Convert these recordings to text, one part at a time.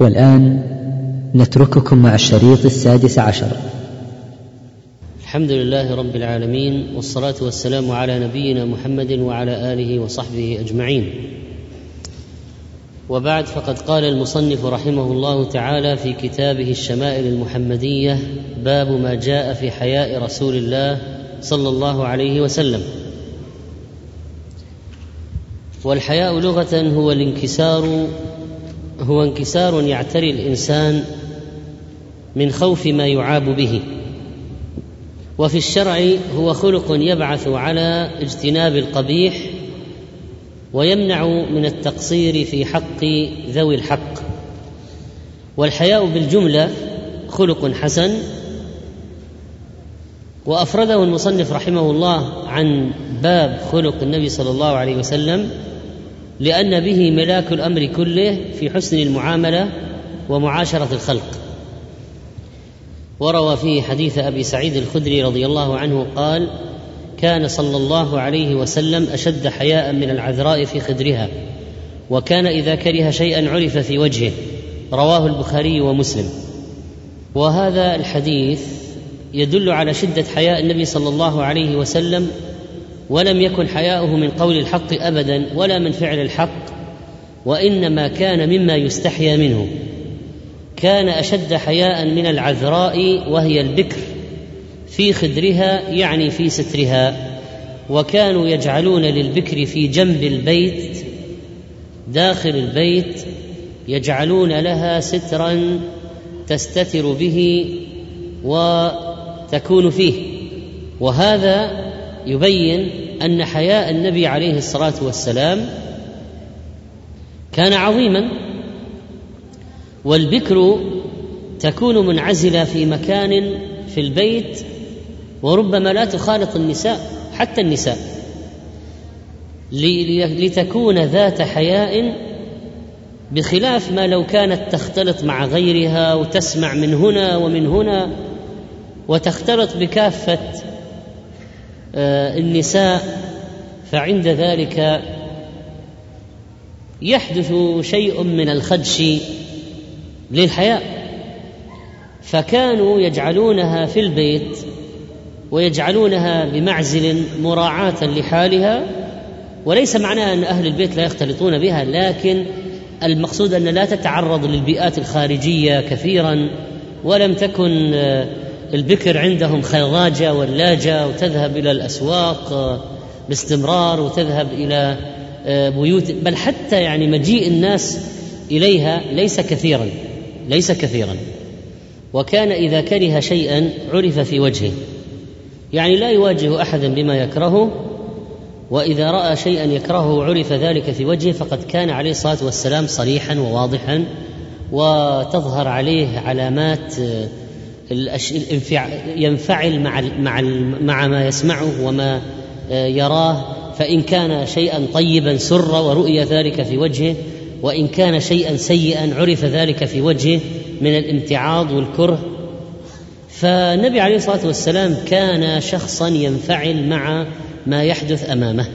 والآن نترككم مع الشريط السادس عشر. الحمد لله رب العالمين والصلاة والسلام على نبينا محمد وعلى آله وصحبه أجمعين. وبعد فقد قال المصنف رحمه الله تعالى في كتابه الشمائل المحمدية باب ما جاء في حياء رسول الله صلى الله عليه وسلم. والحياء لغة هو الانكسار هو انكسار يعتري الإنسان من خوف ما يعاب به. وفي الشرع هو خلق يبعث على اجتناب القبيح ويمنع من التقصير في حق ذوي الحق. والحياء بالجملة خلق حسن. وأفرده المصنف رحمه الله عن باب خلق النبي صلى الله عليه وسلم لأن به ملاك الأمر كله في حسن المعاملة ومعاشرة الخلق. وروى فيه حديث أبي سعيد الخدري رضي الله عنه قال كان صلى الله عليه وسلم أشد حياء من العذراء في خدرها وكان إذا كره شيئا عرف في وجهه. رواه البخاري ومسلم. وهذا الحديث يدل على شدة حياء النبي صلى الله عليه وسلم ولم يكن حياؤه من قول الحق أبدا ولا من فعل الحق وإنما كان مما يستحيا منه. كان أشد حياء من العذراء وهي البكر في خدرها يعني في سترها وكانوا يجعلون للبكر في جنب البيت داخل البيت يجعلون لها سترا تستتر به وتكون فيه. وهذا يبين أن حياء النبي عليه الصلاة والسلام كان عظيما والبكر تكون منعزلة في مكان في البيت وربما لا تخالط النساء حتى النساء. لتكون ذات حياء بخلاف ما لو كانت تختلط مع غيرها وتسمع من هنا ومن هنا وتختلط بكافة النساء فعند ذلك يحدث شيء من الخدش للحياء. فكانوا يجعلونها في البيت ويجعلونها بمعزل مراعاة لحالها وليس معناه أن أهل البيت لا يختلطون بها لكن المقصود أن لا تتعرض للبيئات الخارجية كثيرا ولم تكن البكر عندهم خراجة ولاجة وتذهب إلى الأسواق باستمرار وتذهب إلى بيوت بل حتى يعني مجيء الناس إليها ليس كثيرا ليس كثيرا. وكان إذا كره شيئا عرف في وجهه. يعني لا يواجه أحدا بما يكرهه وإذا رأى شيئا يكرهه عرف ذلك في وجهه فقد كان عليه الصلاة والسلام صريحا وواضحا وتظهر عليه علامات ينفعل مع مع مع ما يسمعه وما يراه فإن كان شيئا طيبا سر ورؤي ذلك في وجهه وإن كان شيئا سيئا عرف ذلك في وجهه من الامتعاض والكره. فالنبي عليه الصلاة والسلام كان شخصا ينفعل مع ما يحدث أمامه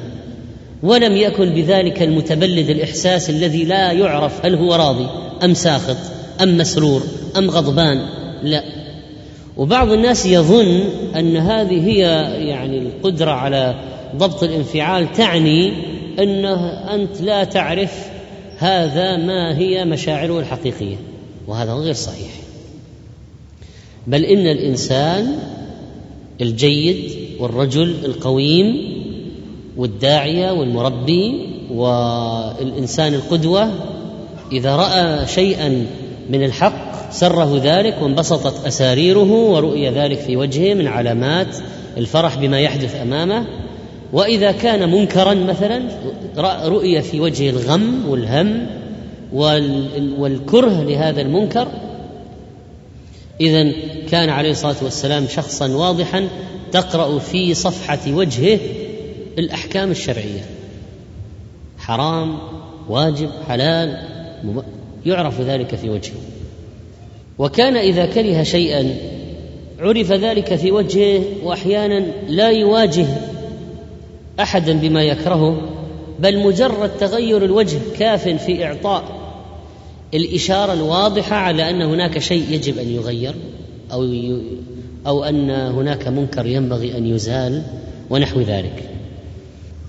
ولم يكن بذلك المتبلد الإحساس الذي لا يعرف هل هو راضي أم ساخط أم مسرور أم غضبان لا. وبعض الناس يظن أن هذه هي يعني القدرة على ضبط الانفعال تعني أنه أنت لا تعرف هذا ما هي مشاعره الحقيقية وهذا غير صحيح. بل إن الإنسان الجيد والرجل القويم والداعية والمربي والإنسان القدوة إذا رأى شيئا من الحق سره ذلك وانبسطت أساريره ورؤي ذلك في وجهه من علامات الفرح بما يحدث أمامه. وإذا كان منكرا مثلا رؤي في وجهه الغم والهم والكره لهذا المنكر. اذا كان عليه الصلاة والسلام شخصا واضحا تقرأ في صفحة وجهه الأحكام الشرعية. حرام واجب حلال يعرف ذلك في وجهه. وكان إذا كره شيئا عرف ذلك في وجهه واحيانا لا يواجه احدا بما يكرهه بل مجرد تغير الوجه كاف في إعطاء الإشارة الواضحة على أن هناك شيء يجب أن يغير أو أو أن هناك منكر ينبغي أن يزال ونحو ذلك.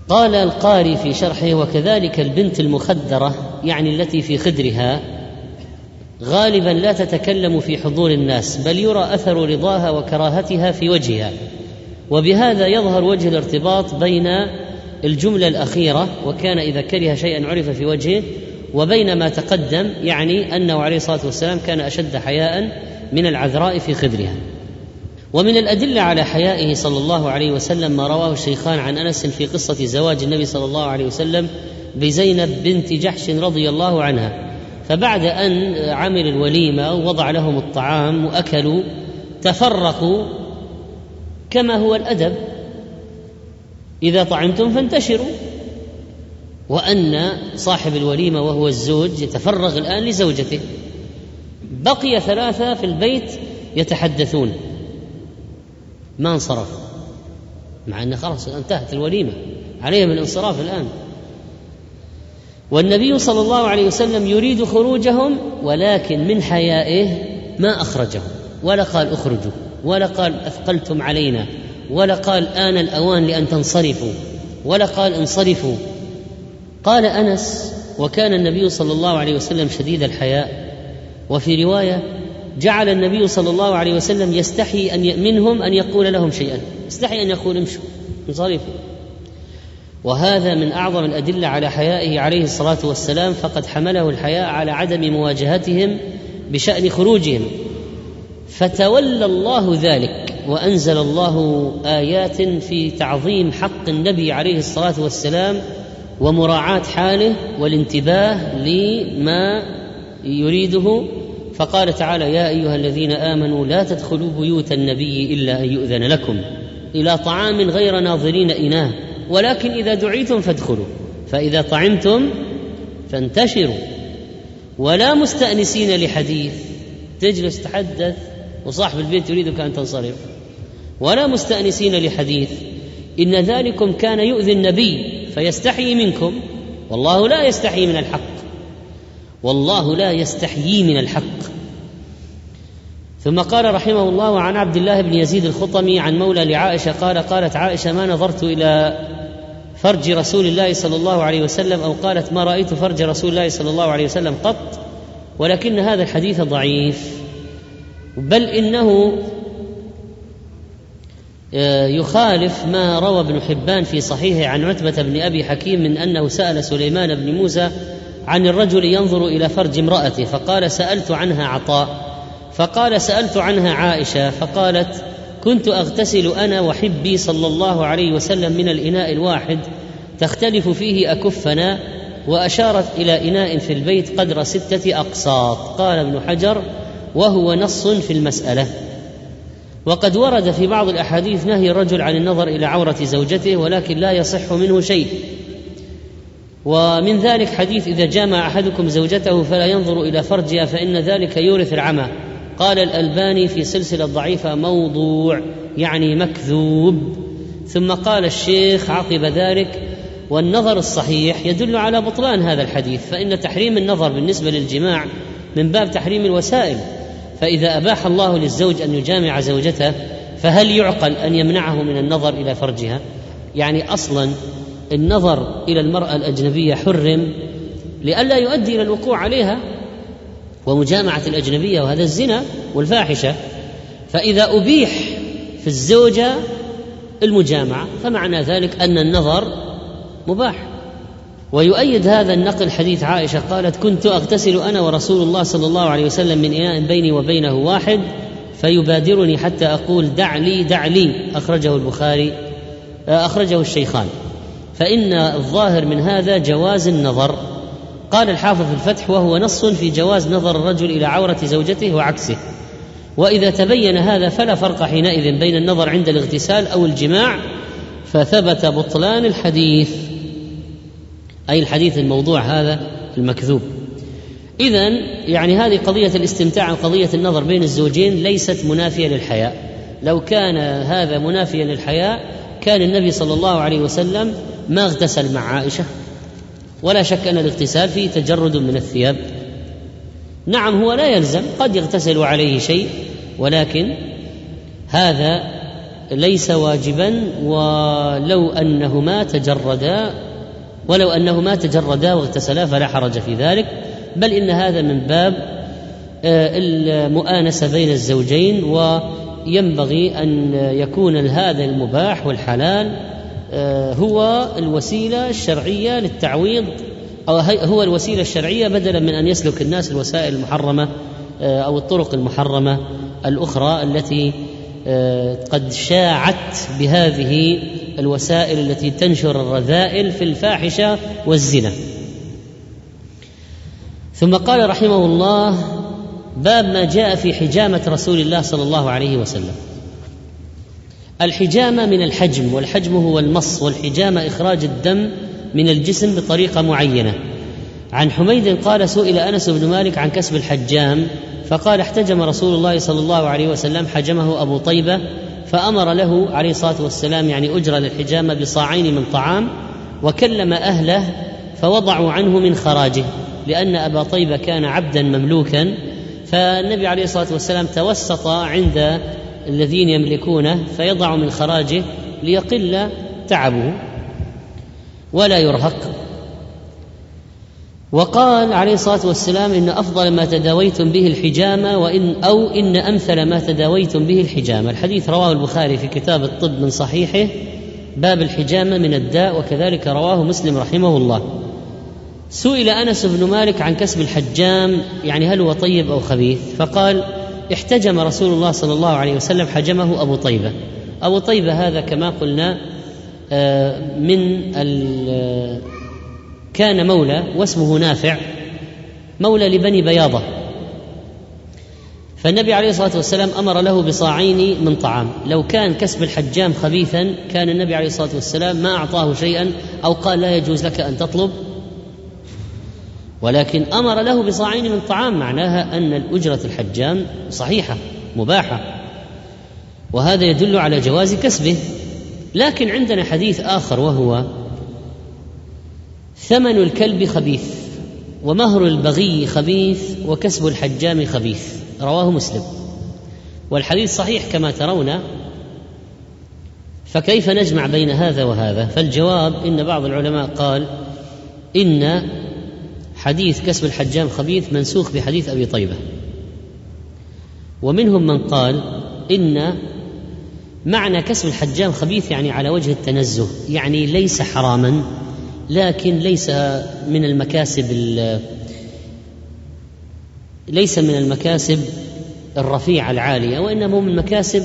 قال القاري في شرحه وكذلك البنت المخدرة يعني التي في خدرها غالبا لا تتكلم في حضور الناس بل يرى أثر رضاها وكراهتها في وجهها. وبهذا يظهر وجه الارتباط بين الجملة الأخيرة وكان إذا كره شيئا عرف في وجهه وبين ما تقدم يعني أنه عليه الصلاة والسلام كان أشد حياء من العذراء في خدرها. ومن الأدلة على حيائه صلى الله عليه وسلم ما رواه الشيخان عن أنس في قصة زواج النبي صلى الله عليه وسلم بزينب بنت جحش رضي الله عنها. فبعد أن عمل الوليمة ووضع لهم الطعام وأكلوا تفرقوا كما هو الأدب. إذا طعمتم فانتشروا. وأن صاحب الوليمة وهو الزوج يتفرغ الآن لزوجته. بقي ثلاثة في البيت يتحدثون. ما انصرف؟ مع أن خلاص انتهت الوليمة. عليهم الانصراف الآن. والنبي صلى الله عليه وسلم يريد خروجهم ولكن من حيائه ما أخرجهم. ولا قال اخرجوا ولا قال أثقلتم علينا ولا قال آن الأوان لأن تنصرفوا ولا قال انصرفوا. قال أنس وكان النبي صلى الله عليه وسلم شديد الحياء. وفي رواية جعل النبي صلى الله عليه وسلم يستحي أن منهم أن يقول لهم شيئا. يستحي أن يقول امشوا انصرفوا. وهذا من أعظم الأدلة على حيائه عليه الصلاة والسلام فقد حمله الحياء على عدم مواجهتهم بشأن خروجهم. فتولى الله ذلك وأنزل الله آيات في تعظيم حق النبي عليه الصلاة والسلام ومراعاة حاله والانتباه لما يريده. فقال تعالى يا أيها الذين آمنوا لا تدخلوا بيوت النبي إلا أن يؤذن لكم إلى طعام غير ناظرين إناه. ولكن إذا دعيتم فادخلوا فإذا طعمتم فانتشروا. ولا مستأنسين لحديث تجلس تحدث وصاحب البيت يريدك أن تنصرف. ولا مستأنسين لحديث إن ذلكم كان يؤذي النبي فيستحيي منكم. والله لا يستحيي من الحق. والله لا يستحيي من الحق. ثم قال رحمه الله عن عبد الله بن يزيد الخطمي عن مولى لعائشة قال قالت عائشة ما نظرت إلى فرج رسول الله صلى الله عليه وسلم أو قالت ما رأيت فرج رسول الله صلى الله عليه وسلم قط ولكن هذا الحديث ضعيف بل إنه آه، يخالف ما روى ابن حبان في صحيحه عن عتبة بن أبي حكيم من أنه سأل سليمان بن موسى عن الرجل ينظر إلى فرج امرأته فقال سألت عنها عطاء. فقال سألت عنها عائشة فقالت كنت أغتسل أنا وحبي صلى الله عليه وسلم من الإناء الواحد تختلف فيه أكفنا وأشارت إلى إناء في البيت قدر ستة أقساط قال ابن حجر وهو نص في المسألة وقد ورد في بعض الأحاديث نهي الرجل عن النظر إلى عورة زوجته ولكن لا يصح منه شيء. ومن ذلك حديث إذا جامع أحدكم زوجته فلا ينظر إلى فرجها فإن ذلك يورث العمى قال الألباني في سلسلة ضعيفه موضوع يعني مكذوب. ثم قال الشيخ عقب ذلك والنظر الصحيح يدل على بطلان هذا الحديث فإن تحريم النظر بالنسبة للجماع من باب تحريم الوسائل. فإذا أباح الله للزوج أن يجامع زوجته فهل يعقل أن يمنعه من النظر إلى فرجها؟ يعني أصلا النظر إلى المرأة الأجنبية حرم لئلا يؤدي إلى الوقوع عليها؟ ومجامعة الأجنبية وهذا الزنا والفاحشة فإذا أبيح في الزوجة المجامعة فمعنى ذلك أن النظر مباح. ويؤيد هذا النقل حديث عائشة قالت كنت أغتسل أنا ورسول الله صلى الله عليه وسلم من إناء بيني وبينه واحد فيبادرني حتى أقول دع لي دع لي أخرجه البخاري أخرجه الشيخان. فإن الظاهر من هذا جواز النظر. قال الحافظ في الفتح وهو نص في جواز نظر الرجل إلى عورة زوجته وعكسه. وإذا تبين هذا فلا فرق حينئذ بين النظر عند الاغتسال أو الجماع فثبت بطلان الحديث. أي الحديث الموضوع هذا المكذوب. إذا يعني هذه قضية الاستمتاع قضية النظر بين الزوجين ليست منافية للحياء. لو كان هذا منافيا للحياء كان النبي صلى الله عليه وسلم ما اغتسل مع عائشة. ولا شك أن الاغتسال فيه تجرد من الثياب. نعم هو لا يلزم قد يغتسل عليه شيء ولكن هذا ليس واجبا ولو أنهما تجردا ولو أنهما تجردا واغتسلا فلا حرج في ذلك. بل إن هذا من باب آه، المؤانسة بين الزوجين وينبغي أن يكون هذا المباح والحلال هو الوسيلة الشرعية للتعويض أو هو الوسيلة الشرعية بدلا من أن يسلك الناس الوسائل المحرمة آه، أو الطرق المحرمة الأخرى التي قد شاعت بهذه الوسائل التي تنشر الرذائل في الفاحشة والزنا. ثم قال رحمه الله باب ما جاء في حجامة رسول الله صلى الله عليه وسلم الحجامة من الحجم والحجم هو المص والحجامة إخراج الدم من الجسم بطريقة معينة. عن حميد قال سئل أنس بن مالك عن كسب الحجام فقال احتجم رسول الله صلى الله عليه وسلم حجمه أبو طيبة فأمر له عليه الصلاة والسلام يعني اجر للحجامة بصاعين من طعام وكلم أهله فوضعوا عنه من خراجه لأن أبا طيبة كان عبدا مملوكا فالنبي عليه الصلاة والسلام توسط عند الذين يملكونه فيضع من خراجه ليقل تعبه ولا يرهق وقال عليه الصلاة والسلام إن أفضل ما تداويتم به الحجامة وإن أو إن أمثل ما تداويتم به الحجامة، الحديث رواه البخاري في كتاب الطب من صحيحه باب الحجامة من الداء وكذلك رواه مسلم رحمه الله. سئل أنس بن مالك عن كسب الحجام يعني هل هو طيب أو خبيث؟ فقال احتجم رسول الله صلى الله عليه وسلم حجمه أبو طيبة. أبو طيبة هذا كما قلنا آه، من كان مولى واسمه نافع مولى لبني بياضة فالنبي عليه الصلاة والسلام أمر له بصاعين من طعام لو كان كسب الحجام خبيثا كان النبي عليه الصلاة والسلام ما أعطاه شيئا أو قال لا يجوز لك أن تطلب ولكن أمر له بصاعين من طعام معناها أن الأجرة الحجام صحيحة مباحة. وهذا يدل على جواز كسبه. لكن عندنا حديث آخر وهو ثمن الكلب خبيث ومهر البغي خبيث وكسب الحجام خبيث رواه مسلم. والحديث صحيح كما ترون. فكيف نجمع بين هذا وهذا؟ فالجواب إن بعض العلماء قال إن حديث كسب الحجام خبيث منسوخ بحديث أبي طيبة. ومنهم من قال إن معنى كسب الحجام خبيث يعني على وجه التنزه يعني ليس حراما لكن ليس من المكاسب ليس من المكاسب الرفيعه العالية وإنما من المكاسب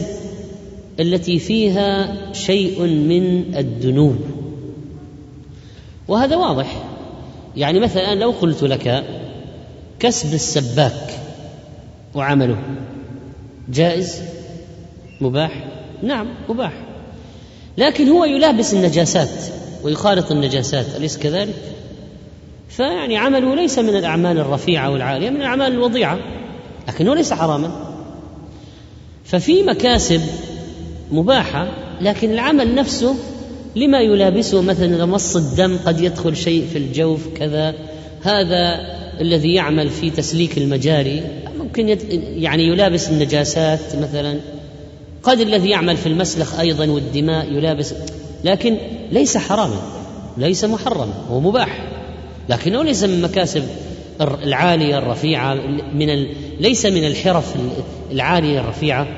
التي فيها شيء من الدنو وهذا واضح. يعني مثلا لو قلت لك كسب السباك وعمله جائز مباح؟ نعم مباح. لكن هو يلابس النجاسات ويخالط النجاسات أليس كذلك؟ فيعني عمله ليس من الأعمال الرفيعة والعالية من الأعمال الوضيعة لكنه ليس حراما. ففي مكاسب مباحة لكن العمل نفسه لما يلابسه مثلا مص الدم قد يدخل شيء في الجوف كذا. هذا الذي يعمل في تسليك المجاري. ممكن يعني يلابس النجاسات مثلا. قد الذي يعمل في المسلخ أيضا والدماء يلابس. لكن ليس حراما ليس محرما هو مباح. لكنه ليس من مكاسب العالية الرفيعة من ال... ليس من الحرف العالية الرفيعة.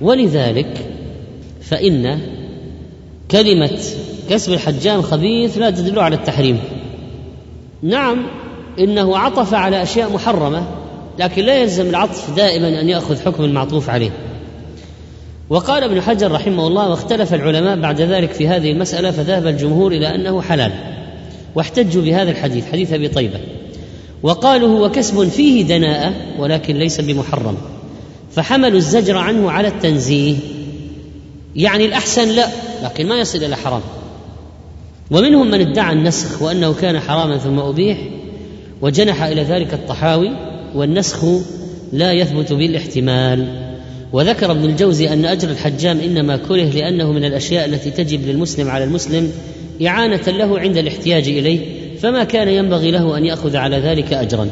ولذلك فإن كلمة كسب الحجام خبيث لا تدل على التحريم. نعم إنه عطف على أشياء محرمة لكن لا يلزم العطف دائما أن يأخذ حكم المعطوف عليه. وقال ابن حجر رحمه الله واختلف العلماء بعد ذلك في هذه المسألة فذهب الجمهور إلى أنه حلال واحتجوا بهذا الحديث حديث أبي طيبة. وقالوا هو كسب فيه دناءة ولكن ليس بمحرم. فحملوا الزجر عنه على التنزيه. يعني الأحسن لا لكن ما يصل إلى حرام. ومنهم من ادعى النسخ وأنه كان حراما ثم أبيح وجنح إلى ذلك الطحاوي والنسخ لا يثبت بالاحتمال. وذكر ابن الجوزي أن أجر الحجام إنما كره لأنه من الأشياء التي تجب للمسلم على المسلم إعانة له عند الاحتياج إليه فما كان ينبغي له أن يأخذ على ذلك اجرا.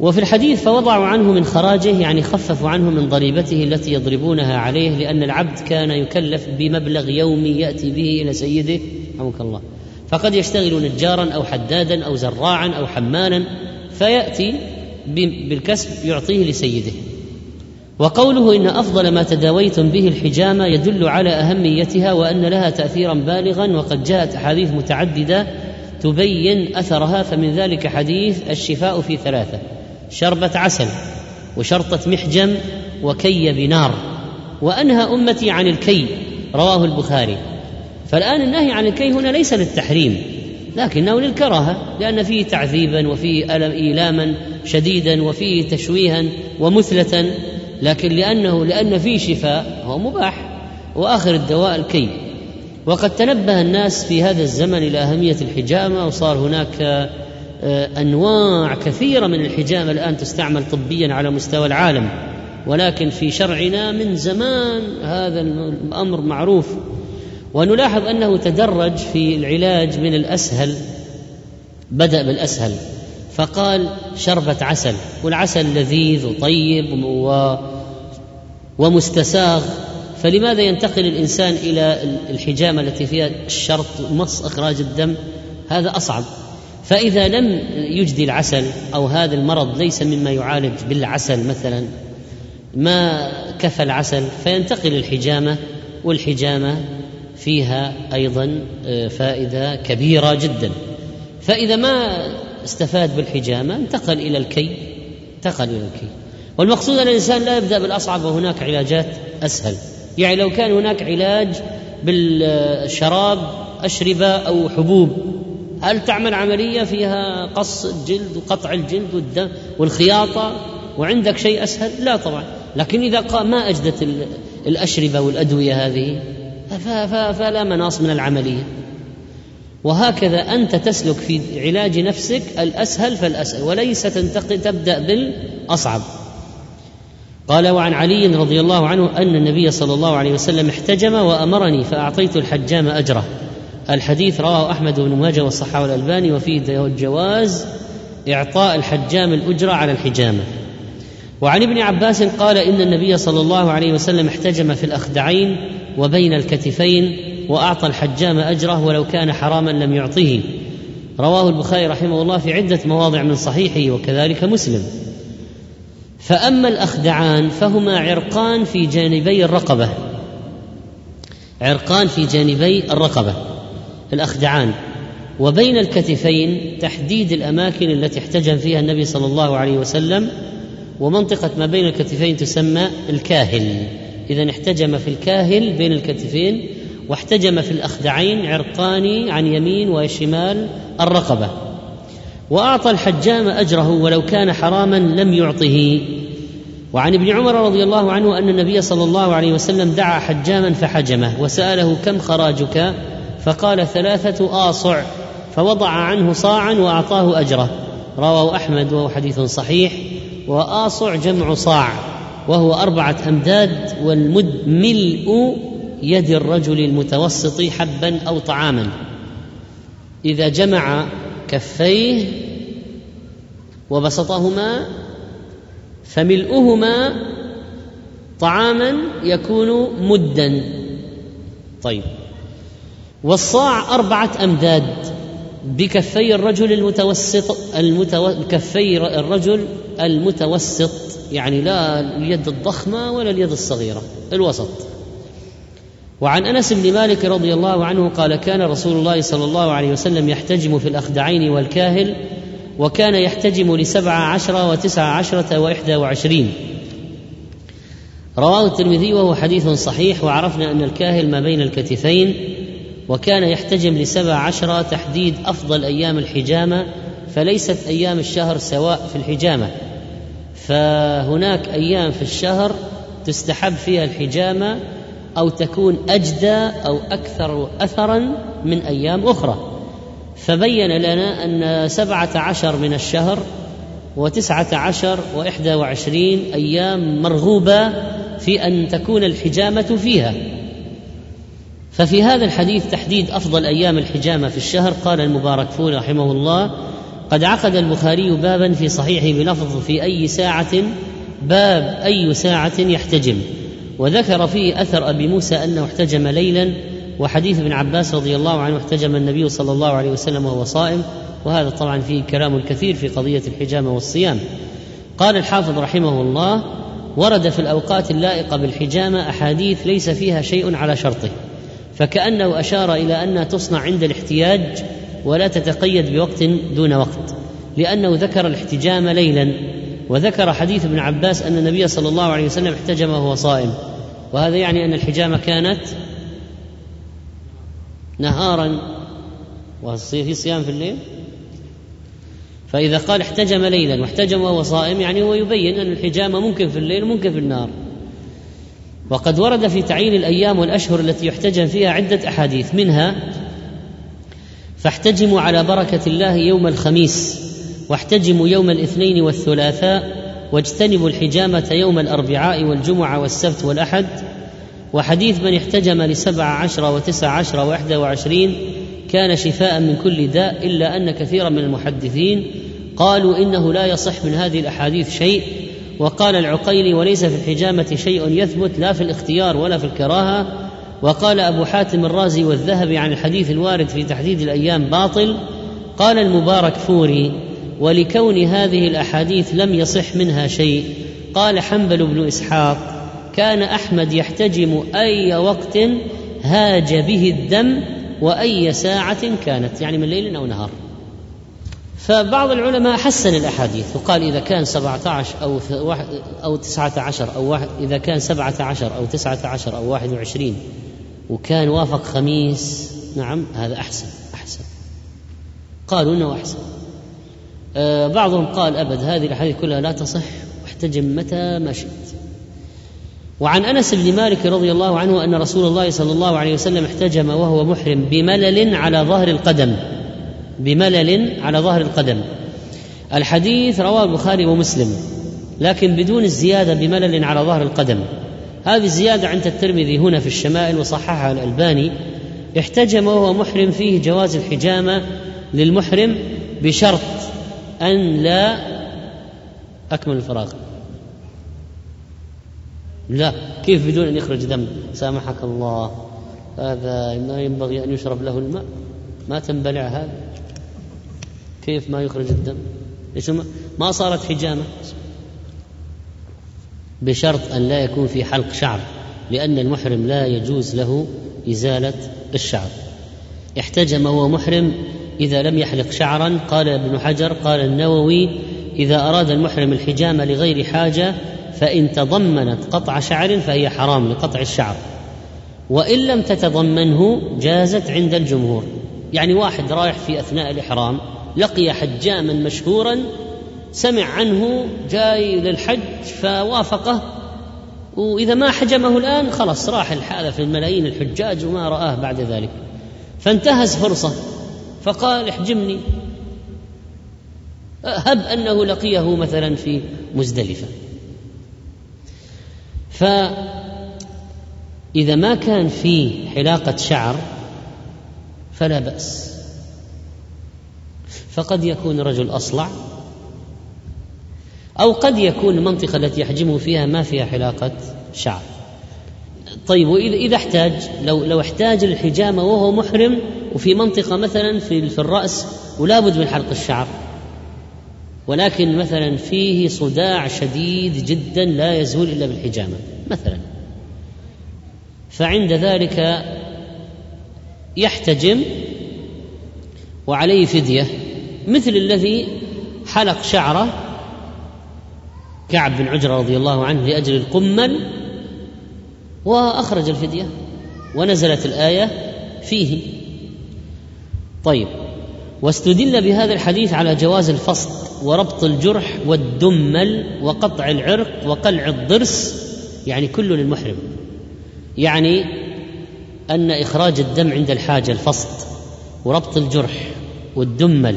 وفي الحديث فوضعوا عنه من خراجه يعني خففوا عنه من ضريبته التي يضربونها عليه لأن العبد كان يكلف بمبلغ يومي يأتي به إلى سيده رحمك الله. فقد يشتغل نجارا أو حدادا أو زراعا أو حمالا فيأتي بالكسب يعطيه لسيده. وقوله إن أفضل ما تداويتم به الحجامة يدل على أهميتها وأن لها تاثيرا بالغا وقد جاءت أحاديث متعددة تبين أثرها فمن ذلك حديث الشفاء في ثلاثة. شربة عسل وشرطة محجم وكي بنار وأنهى أمتي عن الكي رواه البخاري. فالآن النهي عن الكي هنا ليس للتحريم لكنه للكراهة لأن فيه تعذيبا وفيه ألم إيلاما شديدا وفيه تشويها ومثلة لكن لأنه لأن فيه شفاء هو مباح. وآخر الدواء الكي. وقد تنبه الناس في هذا الزمن إلى أهمية الحجامة وصار هناك أنواع كثيرة من الحجامه الآن تستعمل طبيا على مستوى العالم. ولكن في شرعنا من زمان هذا الأمر معروف. ونلاحظ أنه تدرج في العلاج من الأسهل بدأ بالأسهل. فقال شربة عسل والعسل لذيذ وطيب و ومستساغ. فلماذا ينتقل الإنسان إلى الحجامة التي فيها الشرط مص إخراج الدم؟ هذا أصعب. فإذا لم يجدي العسل أو هذا المرض ليس مما يعالج بالعسل مثلا ما كفى العسل فينتقل الحجامة والحجامة فيها أيضا آه، فائدة كبيرة جدا. فإذا ما استفاد بالحجامة انتقل إلى الكي انتقل إلى الكي. والمقصود أن الإنسان لا يبدأ بالأصعب وهناك علاجات أسهل. يعني لو كان هناك علاج بالشراب أشربة أو حبوب هل تعمل عملية فيها قص الجلد وقطع الجلد والدم والخياطة وعندك شيء أسهل؟ لا طبعا، لكن إذا ما أجدت الأشربة والأدوية هذه فلا مناص من العملية. وهكذا أنت تسلك في علاج نفسك الأسهل فالأسهل وليس تنتقل تبدأ بالأصعب. قال وعن علي رضي الله عنه أن النبي صلى الله عليه وسلم احتجم وأمرني فأعطيت الحجام أجره الحديث رواه أحمد بن ماجه والصحة والألباني وفيه جواز إعطاء الحجام الأجرة على الحجامة. وعن ابن عباس قال إن النبي صلى الله عليه وسلم احتجم في الأخدعين وبين الكتفين وأعطى الحجام أجره ولو كان حراما لم يعطه رواه البخاري رحمه الله في عدة مواضع من صحيحه وكذلك مسلم. فأما الأخدعان فهما عرقان في جانبي الرقبة. عرقان في جانبي الرقبة. الأخدعان. وبين الكتفين تحديد الأماكن التي احتجم فيها النبي صلى الله عليه وسلم ومنطقة ما بين الكتفين تسمى الكاهل. إذا احتجم في الكاهل بين الكتفين واحتجم في الأخدعين عرقان عن يمين وشمال الرقبة. وأعطى الحجام أجره ولو كان حراما لم يعطه. وعن ابن عمر رضي الله عنه أن النبي صلى الله عليه وسلم دعا حجاما فحجمه وسأله كم خراجك؟ فقال ثلاثة آصع فوضع عنه صاعا وأعطاه أجره. رواه أحمد وهو حديث صحيح. وآصع جمع صاع وهو أربعة أمداد والمد ملء يد الرجل المتوسط حبا أو طعاما. إذا جمع كفيه وبسطهما فملؤهما طعاما يكون مدا. طيب. والصاع أربعة أمداد بكفي الرجل المتوسط المتو... كفي الرجل المتوسط يعني لا اليد الضخمة ولا اليد الصغيرة الوسط. وعن أنس بن مالك رضي الله عنه قال كان رسول الله صلى الله عليه وسلم يحتجم في الأخدعين والكاهل وكان يحتجم لسبع عشر وتسع عشرة وإحدى وعشرين. رواه الترمذي وهو حديث صحيح وعرفنا أن الكاهل ما بين الكتفين وكان يحتجم لسبع عشرة تحديد أفضل أيام الحجامة فليست أيام الشهر سواء في الحجامة. فهناك أيام في الشهر تستحب فيها الحجامة أو تكون أجدى أو أكثر أثرا من أيام أخرى. فبين لنا أن سبعة عشر من الشهر وتسعة عشر وإحدى وعشرين أيام مرغوبة في أن تكون الحجامة فيها. ففي هذا الحديث تحديد أفضل أيام الحجامة في الشهر قال المبارك فول رحمه الله قد عقد البخاري بابا في صحيحه بلفظ في أي ساعة باب أي ساعة يحتجم. وذكر فيه أثر أبي موسى أنه احتجم ليلا وحديث ابن عباس رضي الله عنه احتجم النبي صلى الله عليه وسلم وهو صائم. وهذا طبعا فيه كلام كثير في قضية الحجامة والصيام. قال الحافظ رحمه الله ورد في الأوقات اللائقة بالحجامة أحاديث ليس فيها شيء على شرطه. فكأنه أشار إلى أنها تصنع عند الاحتياج ولا تتقيد بوقت دون وقت لأنه ذكر الاحتجام ليلا. وذكر حديث ابن عباس أن النبي صلى الله عليه وسلم احتجم وهو صائم. وهذا يعني أن الحجامه كانت نهارا. وفي صيام في الليل. فإذا قال احتجم ليلا واحتجم وهو صائم يعني هو يبين أن الحجامة ممكن في الليل وممكن في النهار. وقد ورد في تعيين الأيام والأشهر التي يحتجم فيها عدة أحاديث. منها فاحتجموا على بركة الله يوم الخميس واحتجموا يوم الاثنين والثلاثاء واجتنبوا الحجامة يوم الأربعاء والجمعة والسبت والأحد. وحديث من احتجم لسبع عشر وتسع عشر وإحدى وعشرين كان شفاء من كل داء إلا أن كثيرا من المحدثين قالوا إنه لا يصح من هذه الأحاديث شيء وقال العقيلي وليس في الحجامة شيء يثبت لا في الاختيار ولا في الكراهة. وقال أبو حاتم الرازي والذهبي عن الحديث الوارد في تحديد الأيام باطل. قال المبارك فوري ولكون هذه الأحاديث لم يصح منها شيء قال حنبل بن إسحاق كان أحمد يحتجم أي وقت هاج به الدم وأي ساعة كانت يعني من ليل أو نهار. فبعض العلماء حسن الأحاديث وقال إذا كان سبعة عشر أو أو تسعة عشر أو واحد إذا كان سبعة عشر أو تسعة عشر أو واحد وعشرين وكان وافق خميس نعم هذا أحسن أحسن. قالوا إنه أحسن. آه بعضهم قال أبد هذه الأحاديث كلها لا تصح واحتجم متى ما شئت. وعن أنس بن مالك رضي الله عنه أن رسول الله صلى الله عليه وسلم احتجم وهو محرم بملل على ظهر القدم. بملل على ظهر القدم. الحديث رواه البخاري ومسلم لكن بدون الزيادة بملل على ظهر القدم. هذه الزيادة عند الترمذي هنا في الشمائل وصححها الألباني. احتجم وهو محرم فيه جواز الحجامة للمحرم بشرط أن لا أكمل الفراغ. لا كيف بدون أن يخرج دم؟ سامحك الله. هذا ما ينبغي أن يشرب له الماء. ما تنبلع هذا؟ كيف ما يخرج الدم؟ ليش ما صارت حجامة؟ بشرط أن لا يكون في حلق شعر لأن المحرم لا يجوز له إزالة الشعر. احتجم وهو محرم إذا لم يحلق شعرا قال ابن حجر قال النووي إذا أراد المحرم الحجامة لغير حاجة فإن تضمنت قطع شعر فهي حرام لقطع الشعر. وإن لم تتضمنه جازت عند الجمهور. يعني واحد رايح في أثناء الإحرام لقي حجاما مشهورا سمع عنه جاي للحج فوافقه وإذا ما حجمه الآن خلاص راح هذا في الملايين الحجاج وما رآه بعد ذلك. فانتهز فرصة فقال احجمني هب أنه لقيه مثلا في مزدلفة. فإذا ما كان في حلاقة شعر فلا بأس. فقد يكون رجل أصلع أو قد يكون المنطقة التي يحجمه فيها ما فيها حلاقة شعر. طيب وإذا إذا احتاج لو لو احتاج الحجامة وهو محرم وفي منطقة مثلا في في الرأس ولا بد من حلق الشعر. ولكن مثلا فيه صداع شديد جدا لا يزول إلا بالحجامة مثلا. فعند ذلك يحتجم وعليه فدية مثل الذي حلق شعره كعب بن عجرة رضي الله عنه لأجل القمل وأخرج الفدية ونزلت الآية فيه. طيب واستدل بهذا الحديث على جواز الفصل وربط الجرح والدمل وقطع العرق وقلع الضرس يعني كله للمحرم. يعني أن إخراج الدم عند الحاجة الفصد وربط الجرح والدمل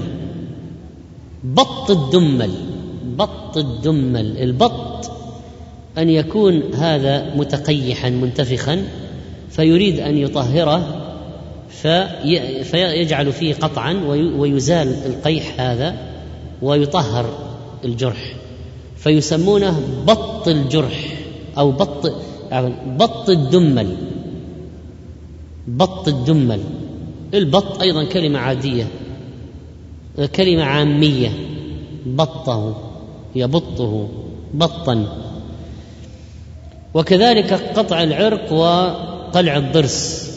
بط الدمل بط الدمل البط أن يكون هذا متقيحا منتفخا فيريد أن يطهره في فيجعل فيه قطعا ويزال القيح هذا ويطهر الجرح. فيسمونه بط الجرح أو بط بط الدمل. بط الدمل. البط أيضا كلمة عادية. كلمه عامية بطه يبطه بطا وكذلك قطع العرق وقلع الضرس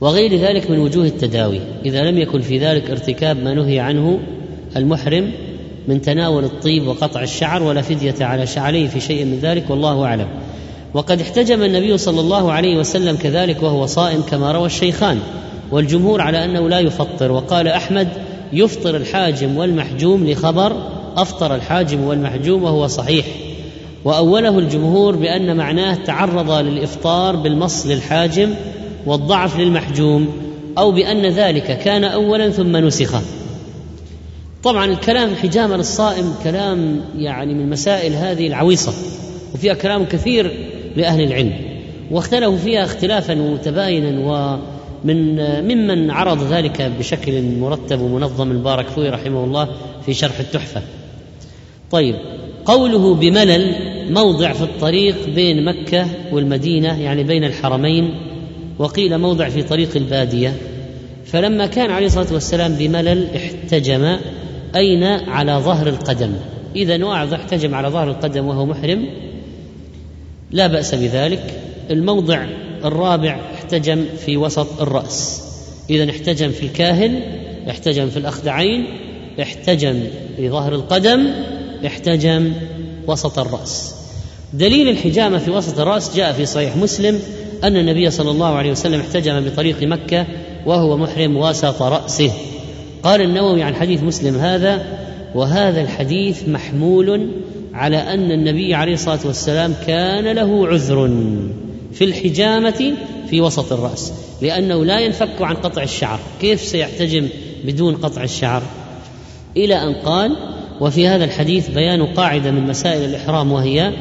وغير ذلك من وجوه التداوي. إذا لم يكن في ذلك ارتكاب ما نهي عنه المحرم من تناول الطيب وقطع الشعر ولا فدية على عليه في شيء من ذلك والله أعلم. وقد احتجم النبي صلى الله عليه وسلم كذلك وهو صائم كما روى الشيخان. والجمهور على أنه لا يفطر وقال أحمد يفطر الحاجم والمحجوم لخبر أفطر الحاجم والمحجوم وهو صحيح. وأوله الجمهور بأن معناه تعرض للإفطار بالمص للحاجم والضعف للمحجوم أو بأن ذلك كان أولا ثم نسخ. طبعا الكلام حجامة للصائم كلام يعني من مسائل هذه العويصة وفيها كلام كثير لأهل العلم واختلفوا فيها اختلافا متباينا ومن ممن عرض ذلك بشكل مرتب ومنظم المبارك فوي رحمه الله في شرح التحفة. طيب قوله بملل موضع في الطريق بين مكة والمدينة يعني بين الحرمين وقيل موضع في طريق البادية. فلما كان عليه الصلاة والسلام بملل احتجم أين؟ على ظهر القدم. إذا واعظ احتجم على ظهر القدم وهو محرم. لا بأس بذلك. الموضع الرابع احتجم في وسط الرأس. إذا احتجم في الكاهل احتجم في الأخدعين احتجم في ظهر القدم احتجم وسط الرأس. دليل الحجامة في وسط الرأس جاء في صحيح مسلم أن النبي صلى الله عليه وسلم احتجم بطريق مكة وهو محرم وسط رأسه. قال النووي عن حديث مسلم هذا وهذا الحديث محمول على أن النبي عليه الصلاة والسلام كان له عذر. في الحجامة في وسط الرأس لأنه لا ينفك عن قطع الشعر. كيف سيحتجم بدون قطع الشعر؟ إلى أن قال وفي هذا الحديث بيان قاعدة من مسائل الإحرام وهي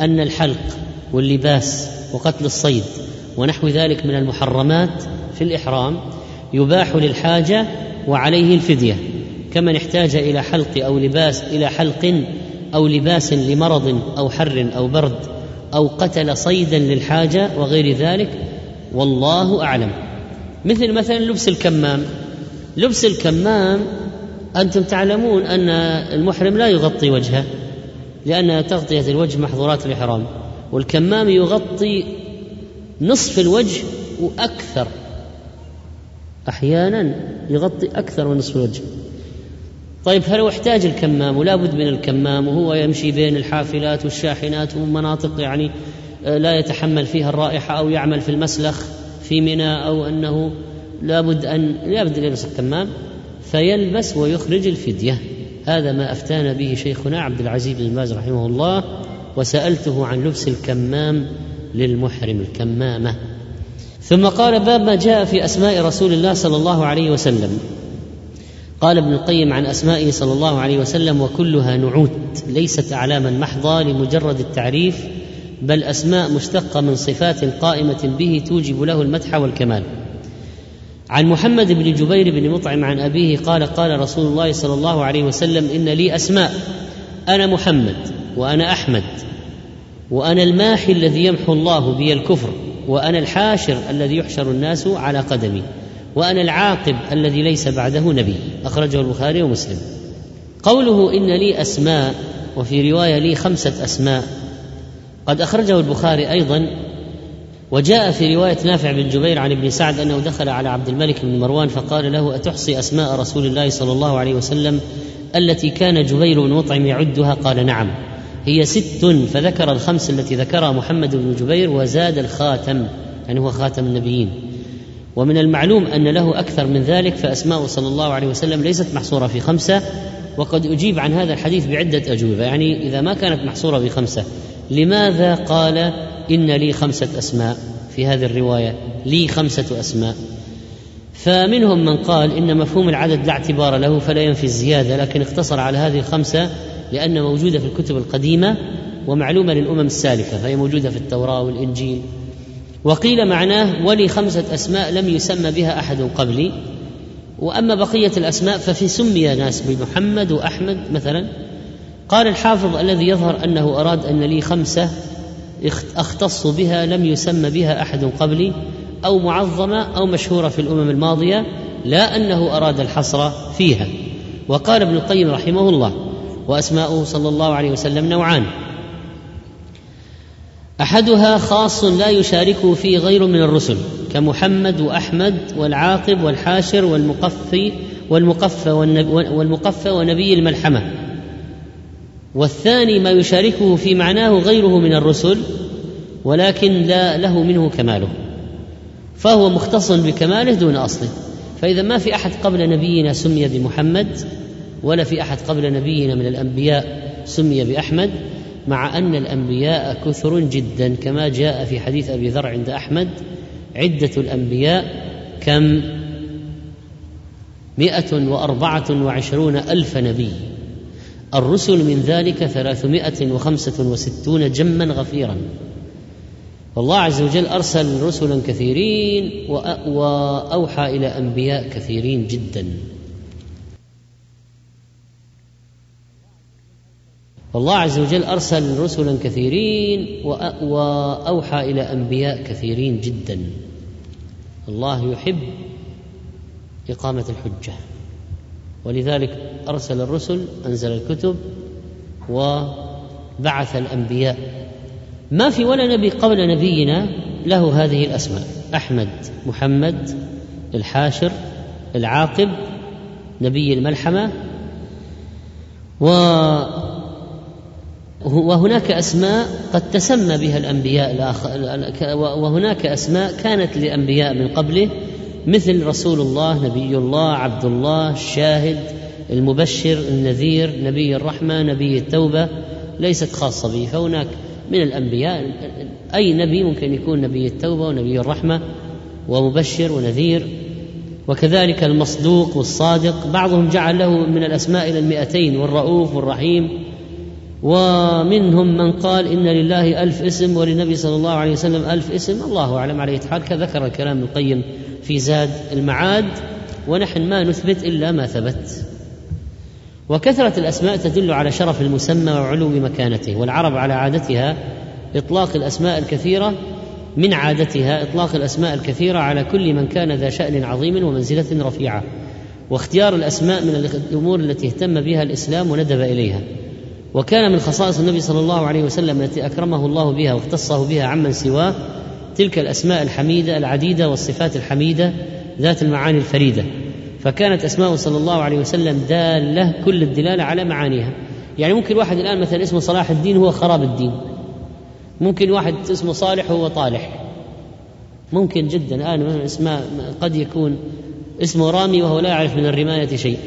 أن الحلق واللباس وقتل الصيد ونحو ذلك من المحرمات في الإحرام يباح للحاجة وعليه الفدية. كمن احتاج إلى حلق أو لباس إلى حلق أو لباس لمرض أو حر أو برد أو قتل صيدا للحاجة وغير ذلك والله أعلم. مثل مثلا لبس الكمام. لبس الكمام أنتم تعلمون أن المحرم لا يغطي وجهه لأن تغطية الوجه محظورات الإحرام. والكمام يغطي نصف الوجه وأكثر. أحيانا يغطي أكثر من نصف الوجه. طيب فلو احتاج الكمام؟ ولا بد من الكمام وهو يمشي بين الحافلات والشاحنات ومناطق يعني آه، لا يتحمل فيها الرائحة أو يعمل في المسلخ في منى أو أنه لابد أن لابد أن يلبس الكمام فيلبس ويخرج الفدية. هذا ما أفتانا به شيخنا عبد العزيز بن باز رحمه الله وسألته عن لبس الكمام للمحرم الكمامة. ثم قال باب ما جاء في أسماء رسول الله صلى الله عليه وسلم. قال ابن القيم عن أسمائه صلى الله عليه وسلم وكلها نعوت ليست اعلاما محضه لمجرد التعريف بل أسماء مشتقة من صفات قائمة به توجب له المدح والكمال. عن محمد بن جبير بن مطعم عن أبيه قال قال رسول الله صلى الله عليه وسلم إن لي أسماء أنا محمد وأنا أحمد وأنا الماحي الذي يمحو الله بي الكفر وأنا الحاشر الذي يحشر الناس على قدمي. وأنا العاقب الذي ليس بعده نبي. أخرجه البخاري ومسلم. قوله إن لي أسماء وفي رواية لي خمسة أسماء. قد أخرجه البخاري أيضا. وجاء في رواية نافع بن جبير عن ابن سعد أنه دخل على عبد الملك بن مروان فقال له أتحصي أسماء رسول الله صلى الله عليه وسلم التي كان جبير بن مطعم يعدها؟ قال نعم. هي ست فذكر الخمس التي ذكرها محمد بن جبير وزاد الخاتم يعني هو خاتم النبيين. ومن المعلوم أن له أكثر من ذلك فأسماء صلى الله عليه وسلم ليست محصورة في خمسة وقد أجيب عن هذا الحديث بعدة أجوبة. يعني إذا ما كانت محصورة في خمسة لماذا قال إن لي خمسة أسماء في هذه الرواية؟ لي خمسة أسماء. فمنهم من قال إن مفهوم العدد لا اعتبار له فلا ينفي الزيادة لكن اقتصر على هذه الخمسة لأن موجودة في الكتب القديمة ومعلومة للأمم السالفة فهي موجودة في التوراة والإنجيل. وقيل معناه ولي خمسة أسماء لم يسمى بها أحد قبلي. وأما بقية الأسماء ففي سمي ناس بمحمد وأحمد مثلا. قال الحافظ الذي يظهر أنه أراد أن لي خمسة أختص بها لم يسم بها أحد قبلي أو معظمة أو مشهورة في الأمم الماضية لا أنه أراد الحصر فيها. وقال ابن القيم رحمه الله وأسماؤه صلى الله عليه وسلم نوعان. أحدها خاص لا يشاركه فيه غير من الرسل كمحمد وأحمد والعاقب والحاشر والمقفي والمقفى والمقفى ونبي الملحمة. والثاني ما يشاركه في معناه غيره من الرسل ولكن لا له منه كماله. فهو مختص بكماله دون أصله. فإذا ما في أحد قبل نبينا سمي بمحمد ولا في أحد قبل نبينا من الأنبياء سمي بأحمد مع أن الأنبياء كثر جدا كما جاء في حديث أبي ذر عند أحمد عدة الأنبياء كم؟ مئة وأربعة وعشرون ألف نبي. الرسل من ذلك ثلاثمائة وخمسة وستون جما غفيرا. والله عز وجل أرسل رسلا كثيرين وأوحى إلى أنبياء كثيرين جدا. والله عز وجل أرسل رسلا كثيرين وأوحى إلى أنبياء كثيرين جدا. الله يحب إقامة الحجة. ولذلك أرسل الرسل أنزل الكتب وبعث الأنبياء. ما في ولا نبي قبل نبينا له هذه الأسماء. أحمد محمد الحاشر العاقب نبي الملحمة و وهناك أسماء قد تسمى بها الأنبياء الآخر وهناك أسماء كانت لأنبياء من قبله مثل رسول الله نبي الله عبد الله الشاهد المبشر النذير نبي الرحمة نبي التوبة ليست خاصة به. فهناك من الأنبياء أي نبي ممكن يكون نبي التوبة ونبي الرحمة ومبشر ونذير. وكذلك المصدوق والصادق بعضهم جعل له من الأسماء إلى المئتين والرؤوف والرحيم. ومنهم من قال إن لله ألف اسم وللنبي صلى الله عليه وسلم ألف اسم. الله أعلم عليه حال. كذكر الكلام القيم في زاد المعاد ونحن ما نثبت إلا ما ثبت. وكثرة الأسماء تدل على شرف المسمى وعلو مكانته والعرب على عادتها إطلاق الأسماء الكثيرة من عادتها إطلاق الأسماء الكثيرة على كل من كان ذا شأن عظيم ومنزلة رفيعة. واختيار الأسماء من الأمور التي اهتم بها الإسلام وندب إليها. وكان من خصائص النبي صلى الله عليه وسلم التي أكرمه الله بها واختصه بها عمن سواه تلك الأسماء الحميدة العديدة والصفات الحميدة ذات المعاني الفريدة. فكانت أسماء صلى الله عليه وسلم دالة كل الدلالة على معانيها. يعني ممكن واحد الآن مثلا اسمه صلاح الدين هو خراب الدين. ممكن واحد اسمه صالح هو طالح. ممكن جدا الآن اسماء قد يكون اسمه رامي وهو لا يعرف من الرماية شيء.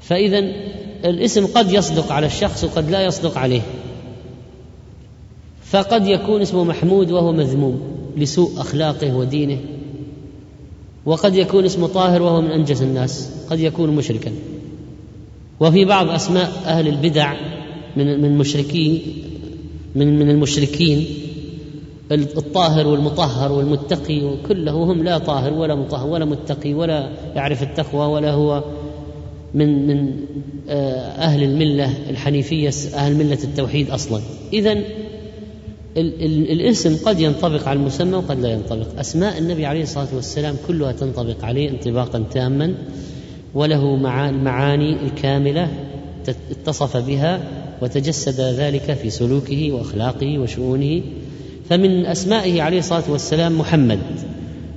فاذا الاسم قد يصدق على الشخص وقد لا يصدق عليه. فقد يكون اسمه محمود وهو مذموم لسوء أخلاقه ودينه. وقد يكون اسمه طاهر وهو من انجس الناس. قد يكون مشركا. وفي بعض أسماء أهل البدع من من مشركي من من المشركين الطاهر والمطهر والمتقي وكله هم لا طاهر ولا مطهر ولا متقي ولا يعرف التقوى ولا هو من من آه، أهل الملة الحنيفية أهل ملة التوحيد أصلا. اذا الاسم قد ينطبق على المسمى وقد لا ينطبق. أسماء النبي عليه الصلاة والسلام كلها تنطبق عليه انطباقا تاما وله المعاني الكاملة اتصف بها وتجسد ذلك في سلوكه وأخلاقه وشؤونه. فمن أسمائه عليه الصلاة والسلام محمد.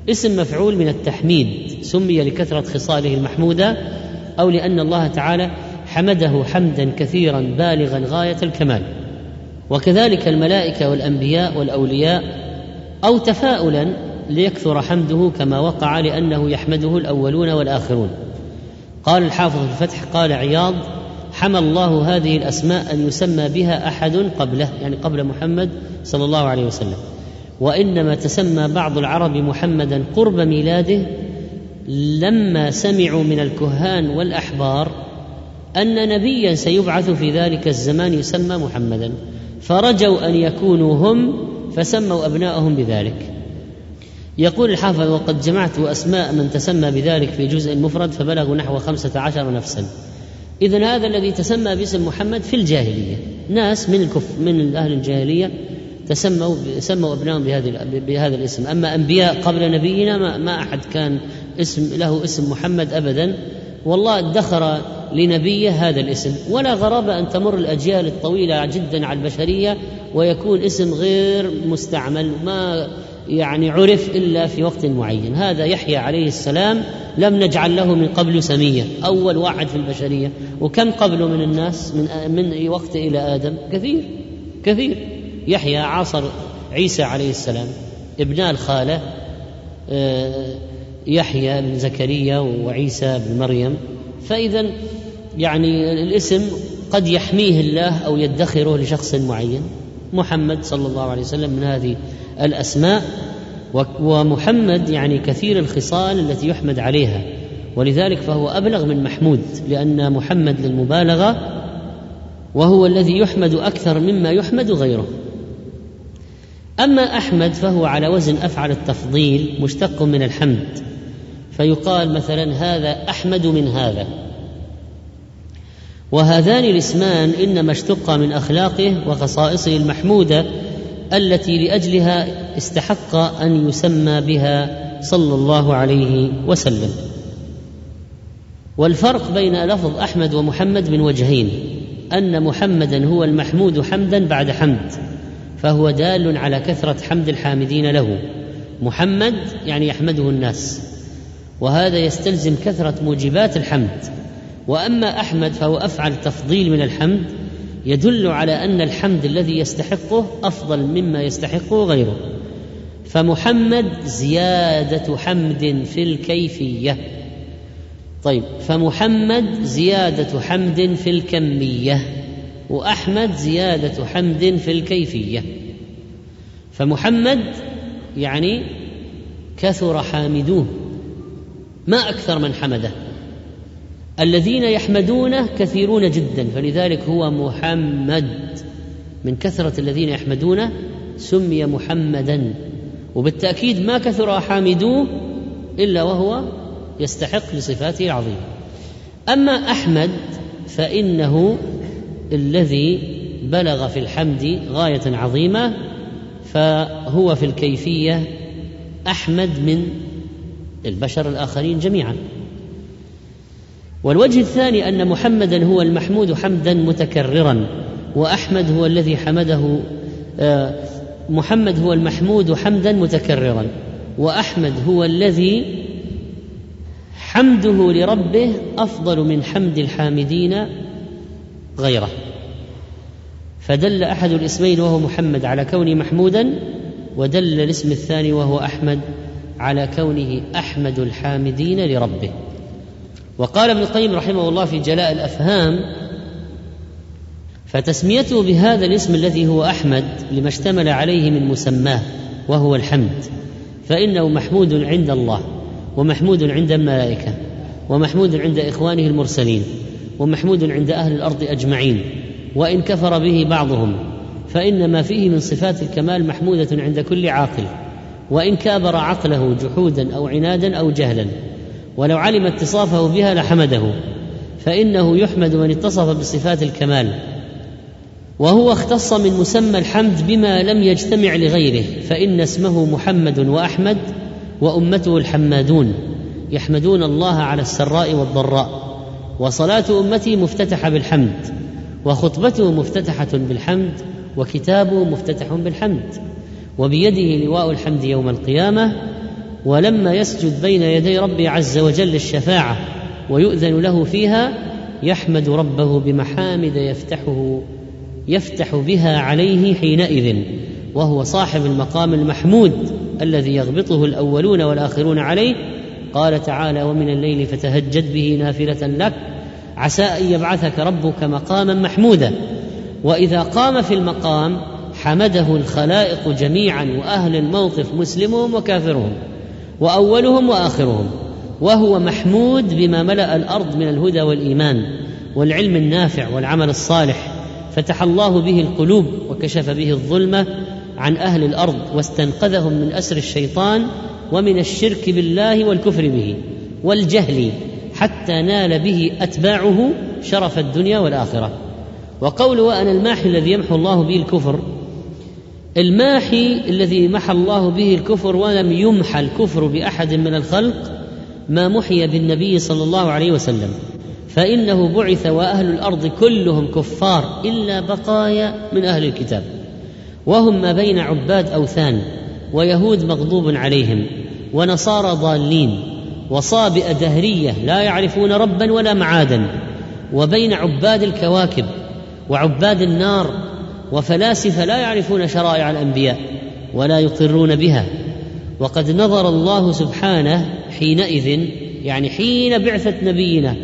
اسم مفعول من التحميد سمي لكثرة خصاله المحمودة أو لأن الله تعالى حمده حمدا كثيرا بالغا غايه الكمال. وكذلك الملائكة والأنبياء والأولياء أو تفاؤلا ليكثر حمده كما وقع لأنه يحمده الأولون والآخرون. قال الحافظ في الفتح قال عياض حمى الله هذه الأسماء أن يسمى بها أحد قبله يعني قبل محمد صلى الله عليه وسلم. وإنما تسمى بعض العرب محمدا قرب ميلاده لما سمعوا من الكهان والأحبار أن نبيا سيبعث في ذلك الزمان يسمى محمدا فرجوا أن يكونوا هم فسموا أبناءهم بذلك. يقول الحافظ وقد جمعت أسماء من تسمى بذلك في جزء مفرد فبلغوا نحو خمسة عشر نفسا. إذا هذا الذي تسمى باسم محمد في الجاهلية. ناس من الكف من أهل الجاهلية تسموا سموا ابنائهم بهذه بهذا الاسم. أما أنبياء قبل نبينا ما, ما أحد كان اسم له اسم محمد ابدا. والله ادخر لنبيه هذا الاسم. ولا غرابة أن تمر الأجيال الطويلة جدا على البشرية ويكون اسم غير مستعمل ما يعني عرف إلا في وقت معين. هذا يحيى عليه السلام لم نجعل له من قبل سمية أول واحد في البشرية. وكم قبله من الناس من من وقت إلى آدم؟ كثير كثير. يحيى عاصر عيسى عليه السلام ابن الخالة آه، يحيى بن زكريا وعيسى بن مريم. فاذا يعني الاسم قد يحميه الله أو يدخره لشخص معين. محمد صلى الله عليه وسلم من هذه الأسماء ومحمد يعني كثير الخصال التي يحمد عليها. ولذلك فهو أبلغ من محمود لأن محمد للمبالغة وهو الذي يحمد أكثر مما يحمد غيره. أما أحمد فهو على وزن أفعل التفضيل مشتق من الحمد فيقال مثلا هذا أحمد من هذا. وهذان الاسمان إنما اشتقا من أخلاقه وخصائصه المحمودة التي لأجلها استحق أن يسمى بها صلى الله عليه وسلم. والفرق بين لفظ أحمد ومحمد من وجهين أن محمدا هو المحمود حمدا بعد حمد. فهو دال على كثرة حمد الحامدين له. محمد يعني يحمده الناس. وهذا يستلزم كثرة موجبات الحمد. وأما أحمد فهو أفعل تفضيل من الحمد يدل على أن الحمد الذي يستحقه أفضل مما يستحقه غيره. فمحمد زيادة حمد في الكيفية. طيب فمحمد زيادة حمد في الكمية. وأحمد زيادة حمد في الكيفية. فمحمد يعني كثر حامدوه ما أكثر من حمده. الذين يحمدونه كثيرون جدا فلذلك هو محمد. من كثرة الذين يحمدونه سمي محمدا. وبالتأكيد ما كثر حامدوه إلا وهو يستحق لصفاته العظيمة. أما أحمد فإنه الذي بلغ في الحمد غاية عظيمة فهو في الكيفية أحمد من البشر الآخرين جميعا. والوجه الثاني أن محمدا هو المحمود حمدا متكررا وأحمد هو الذي حمده آه، محمد هو المحمود حمدا متكررا وأحمد هو الذي حمده لربه أفضل من حمد الحامدين غيره. فدل أحد الاسمين وهو محمد على كونه محمودا ودل الاسم الثاني وهو أحمد على كونه أحمد الحامدين لربه. وقال ابن القيم رحمه الله في جلاء الأفهام فتسميته بهذا الاسم الذي هو أحمد لما اشتمل عليه من مسماه وهو الحمد فإنه محمود عند الله ومحمود عند الملائكة ومحمود عند إخوانه المرسلين ومحمود عند أهل الأرض أجمعين وإن كفر به بعضهم فإن ما فيه من صفات الكمال محمودة عند كل عاقل وإن كابر عقله جحودا أو عنادا أو جهلا ولو علم اتصافه بها لحمده فإنه يحمد من اتصف بصفات الكمال وهو اختص من مسمى الحمد بما لم يجتمع لغيره فإن اسمه محمد وأحمد وأمته الحمادون يحمدون الله على السراء والضراء. وصلاة أمتي مفتتحة بالحمد وخطبته مفتتحة بالحمد وكتابه مفتتح بالحمد. وبيده لواء الحمد يوم القيامة ولما يسجد بين يدي ربي عز وجل الشفاعة ويؤذن له فيها يحمد ربه بمحامد يفتحه يفتح بها عليه حينئذ وهو صاحب المقام المحمود الذي يغبطه الأولون والآخرون عليه قال تعالى ومن الليل فتهجد به نافلة لك عسى أن يبعثك ربك مقاما محمودا. وإذا قام في المقام حمده الخلائق جميعا وأهل الموقف مسلمهم وكافرهم وأولهم وآخرهم وهو محمود بما ملأ الأرض من الهدى والإيمان والعلم النافع والعمل الصالح فتح الله به القلوب وكشف به الظلمة عن أهل الأرض واستنقذهم من أسر الشيطان ومن الشرك بالله والكفر به والجهل حتى نال به أتباعه شرف الدنيا والآخرة. وقوله وأنا الماحي الذي يمحو الله به الكفر الماحي الذي محى الله به الكفر ولم يمحى الكفر بأحد من الخلق ما محي بالنبي صلى الله عليه وسلم فإنه بعث وأهل الأرض كلهم كفار إلا بقايا من أهل الكتاب وهم ما بين عباد أوثان ويهود مغضوب عليهم. ونصارى ضالين وصابئه دهرية لا يعرفون ربا ولا معادا وبين عباد الكواكب وعباد النار وفلاسفه لا يعرفون شرائع الأنبياء ولا يقرون بها. وقد نظر الله سبحانه حينئذ يعني حين بعثة نبينا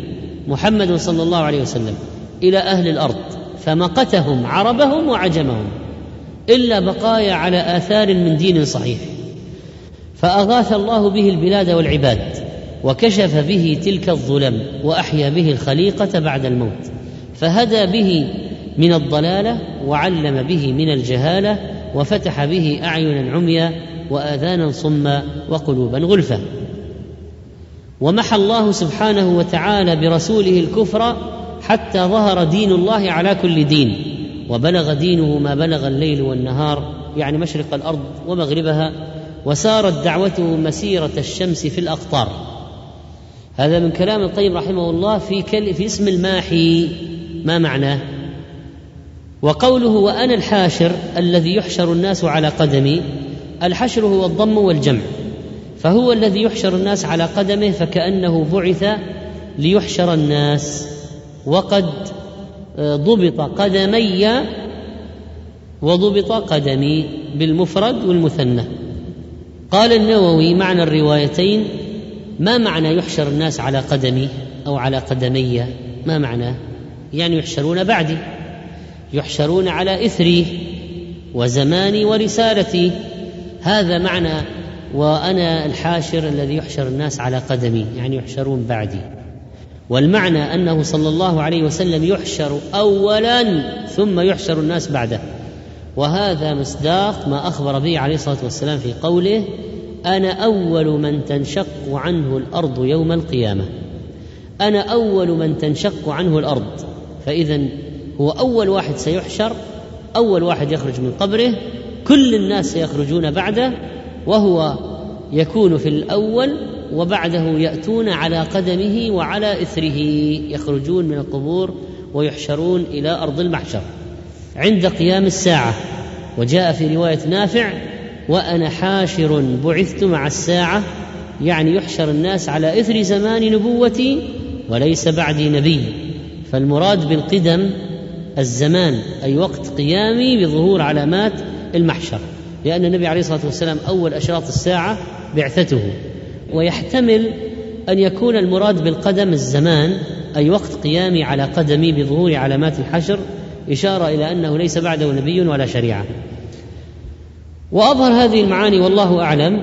محمد صلى الله عليه وسلم إلى أهل الأرض فمقتهم عربهم وعجمهم إلا بقايا على آثار من دين صحيح. فأغاث الله به البلاد والعباد وكشف به تلك الظلم وأحيا به الخليقة بعد الموت. فهدى به من الضلالة وعلم به من الجهالة وفتح به أعينا عميا وآذانا صما وقلوبا غلفا. ومحى الله سبحانه وتعالى برسوله الكفر حتى ظهر دين الله على كل دين وبلغ دينه ما بلغ الليل والنهار يعني مشرق الأرض ومغربها وسارت دعوته مسيرة الشمس في الأقطار. هذا من كلام القيم رحمه الله في كل في اسم الماحي. ما معناه وقوله وأنا الحاشر الذي يحشر الناس على قدمي الحشر هو الضم والجمع. فهو الذي يحشر الناس على قدمه فكأنه بعث ليحشر الناس. وقد آه، ضبط قدمي وضبط قدمي بالمفرد والمثنى. قال النووي معنى الروايتين ما معنى يحشر الناس على قدمي أو على قدمي؟ ما معناه يعني يحشرون بعدي يحشرون على إثري وزماني ورسالتي. هذا معنى وأنا الحاشر الذي يحشر الناس على قدمي يعني يحشرون بعدي. والمعنى أنه صلى الله عليه وسلم يحشر اولا ثم يحشر الناس بعده. وهذا مصداق ما أخبر به عليه الصلاة والسلام في قوله أنا أول من تنشق عنه الأرض يوم القيامة. أنا أول من تنشق عنه الأرض. فاذا هو أول واحد سيحشر أول واحد يخرج من قبره كل الناس سيخرجون بعده وهو يكون في الأول وبعده يأتون على قدمه وعلى إثره يخرجون من القبور ويحشرون إلى أرض المحشر. عند قيام الساعة. وجاء في رواية نافع وأنا حاشر بعثت مع الساعة. يعني يحشر الناس على إثر زمان نبوتي وليس بعدي نبي. فالمراد بالقدم الزمان أي وقت قيامي بظهور علامات المحشر. لأن النبي عليه الصلاة والسلام أول أشراط الساعة بعثته. ويحتمل أن يكون المراد بالقدم الزمان أي وقت قيامي على قدمي بظهور علامات الحشر إشارة إلى أنه ليس بعده نبي ولا شريعة. وأظهر هذه المعاني والله أعلم.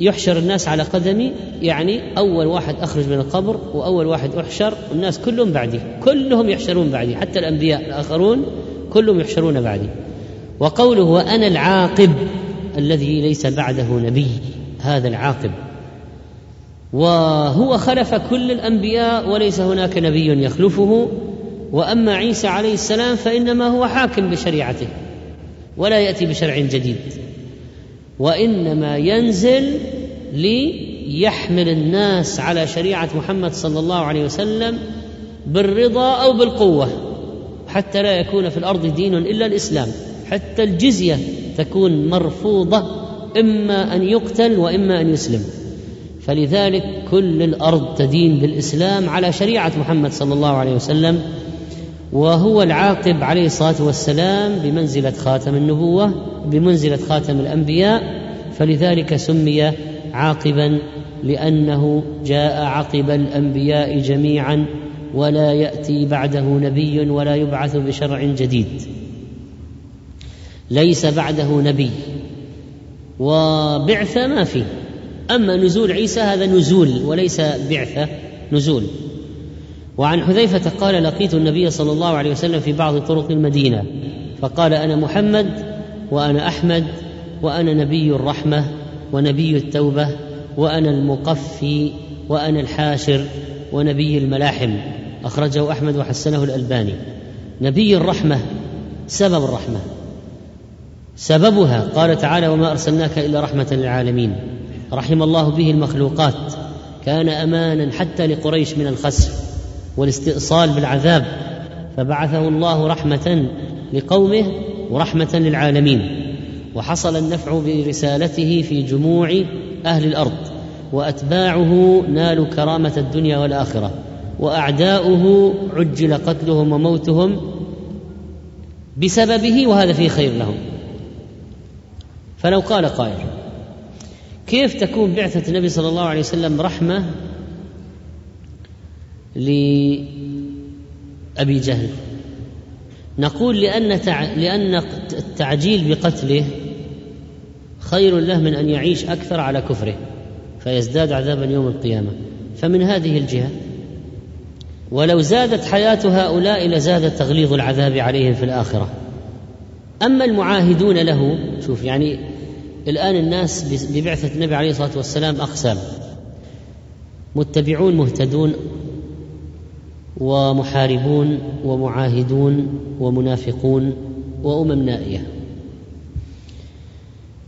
يحشر الناس على قدمي يعني أول واحد أخرج من القبر وأول واحد احشر والناس كلهم بعدي كلهم يحشرون بعدي حتى الأنبياء الآخرون كلهم يحشرون بعدي. وقوله وأنا العاقب الذي ليس بعده نبي هذا العاقب. وهو خلف كل الأنبياء وليس هناك نبي يخلفه. وأما عيسى عليه السلام فإنما هو حاكم بشريعته ولا يأتي بشرع جديد وإنما ينزل ليحمل الناس على شريعة محمد صلى الله عليه وسلم بالرضا أو بالقوة حتى لا يكون في الأرض دين إلا الإسلام حتى الجزية تكون مرفوضة إما أن يقتل وإما أن يسلم. فلذلك كل الأرض تدين بالإسلام على شريعة محمد صلى الله عليه وسلم وهو العاقب عليه الصلاة والسلام بمنزلة خاتم النبوة بمنزلة خاتم الأنبياء فلذلك سمي عاقبا لأنه جاء عقب الأنبياء جميعا ولا يأتي بعده نبي ولا يبعث بشرع جديد. ليس بعده نبي. وبعثة ما فيه أما نزول عيسى هذا نزول وليس بعثة نزول. وعن حذيفة قال لقيت النبي صلى الله عليه وسلم في بعض طرق المدينة فقال أنا محمد وأنا أحمد وأنا نبي الرحمة ونبي التوبة وأنا المقفي وأنا الحاشر ونبي الملاحم أخرجه أحمد وحسنه الألباني. نبي الرحمة سبب الرحمة سببها قال تعالى وما أرسلناك إلا رحمة للعالمين رحم الله به المخلوقات كان أمانا حتى لقريش من الخسف. والاستئصال بالعذاب فبعثه الله رحمة لقومه ورحمة للعالمين. وحصل النفع برسالته في جموع أهل الأرض وأتباعه نالوا كرامة الدنيا والآخرة وأعداؤه عجل قتلهم وموتهم بسببه وهذا فيه خير لهم. فلو قال قائل كيف تكون بعثة النبي صلى الله عليه وسلم رحمة لأبي جهل. نقول لأن. لأن التعجيل بقتله خير له من أن يعيش أكثر على كفره فيزداد عذابا يوم القيامة. فمن هذه الجهة ولو زادت حياة هؤلاء لزاد تغليظ العذاب عليهم في الآخرة. أما المعاهدون له شوف يعني الآن الناس ببعثة النبي عليه الصلاة والسلام أقسام. متبعون مهتدون ومحاربون ومعاهدون ومنافقون وأمم نائية.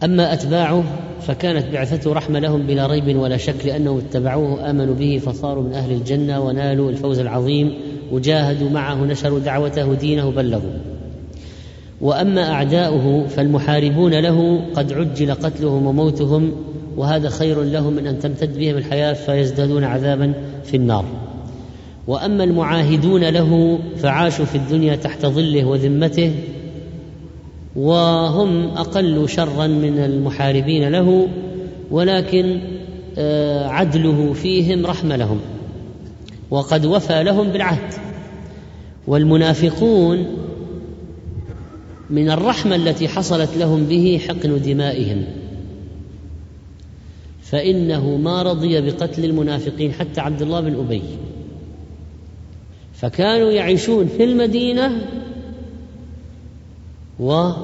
أما أتباعه فكانت بعثته رحمة لهم بلا ريب ولا شك لأنهم اتبعوه آمنوا به فصاروا من أهل الجنة ونالوا الفوز العظيم وجاهدوا معه نشروا دعوته دينه بلغوا. وأما أعداؤه فالمحاربون له قد عجل قتلهم وموتهم وهذا خير لهم من أن تمتد بهم الحياة فيزدادون عذابا في النار. وأما المعاهدون له فعاشوا في الدنيا تحت ظله وذمته وهم أقل شرا من المحاربين له ولكن آه، عدله فيهم رحمة لهم وقد وفى لهم بالعهد. والمنافقون من الرحمة التي حصلت لهم به حقن دمائهم. فإنه ما رضي بقتل المنافقين حتى عبد الله بن أبي. فكانوا يعيشون في المدينة ولا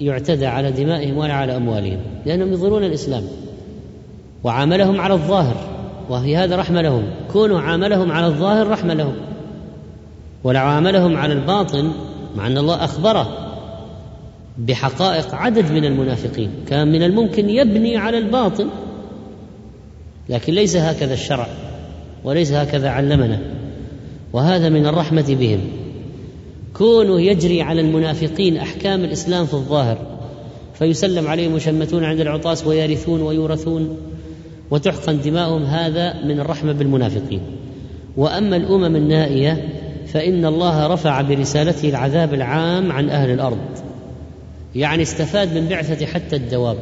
يعتدى على دمائهم ولا على أموالهم لأنهم يظهرون الإسلام وعاملهم على الظاهر وفي هذا رحمة لهم كونوا عاملهم على الظاهر رحمة لهم ولو عاملهم على الباطن مع أن الله أخبره بحقائق عدد من المنافقين كان من الممكن يبني على الباطن لكن ليس هكذا الشرع. وليس هكذا علمنا. وهذا من الرحمة بهم. كونه يجري على المنافقين أحكام الإسلام في الظاهر. فيسلم عليهم يشمتون عند العطاس ويرثون ويورثون وتحقن دماؤهم. هذا من الرحمة بالمنافقين. وأما الأمم النائية فإن الله رفع برسالته العذاب العام عن أهل الأرض. يعني استفاد من بعثة حتى الدواب.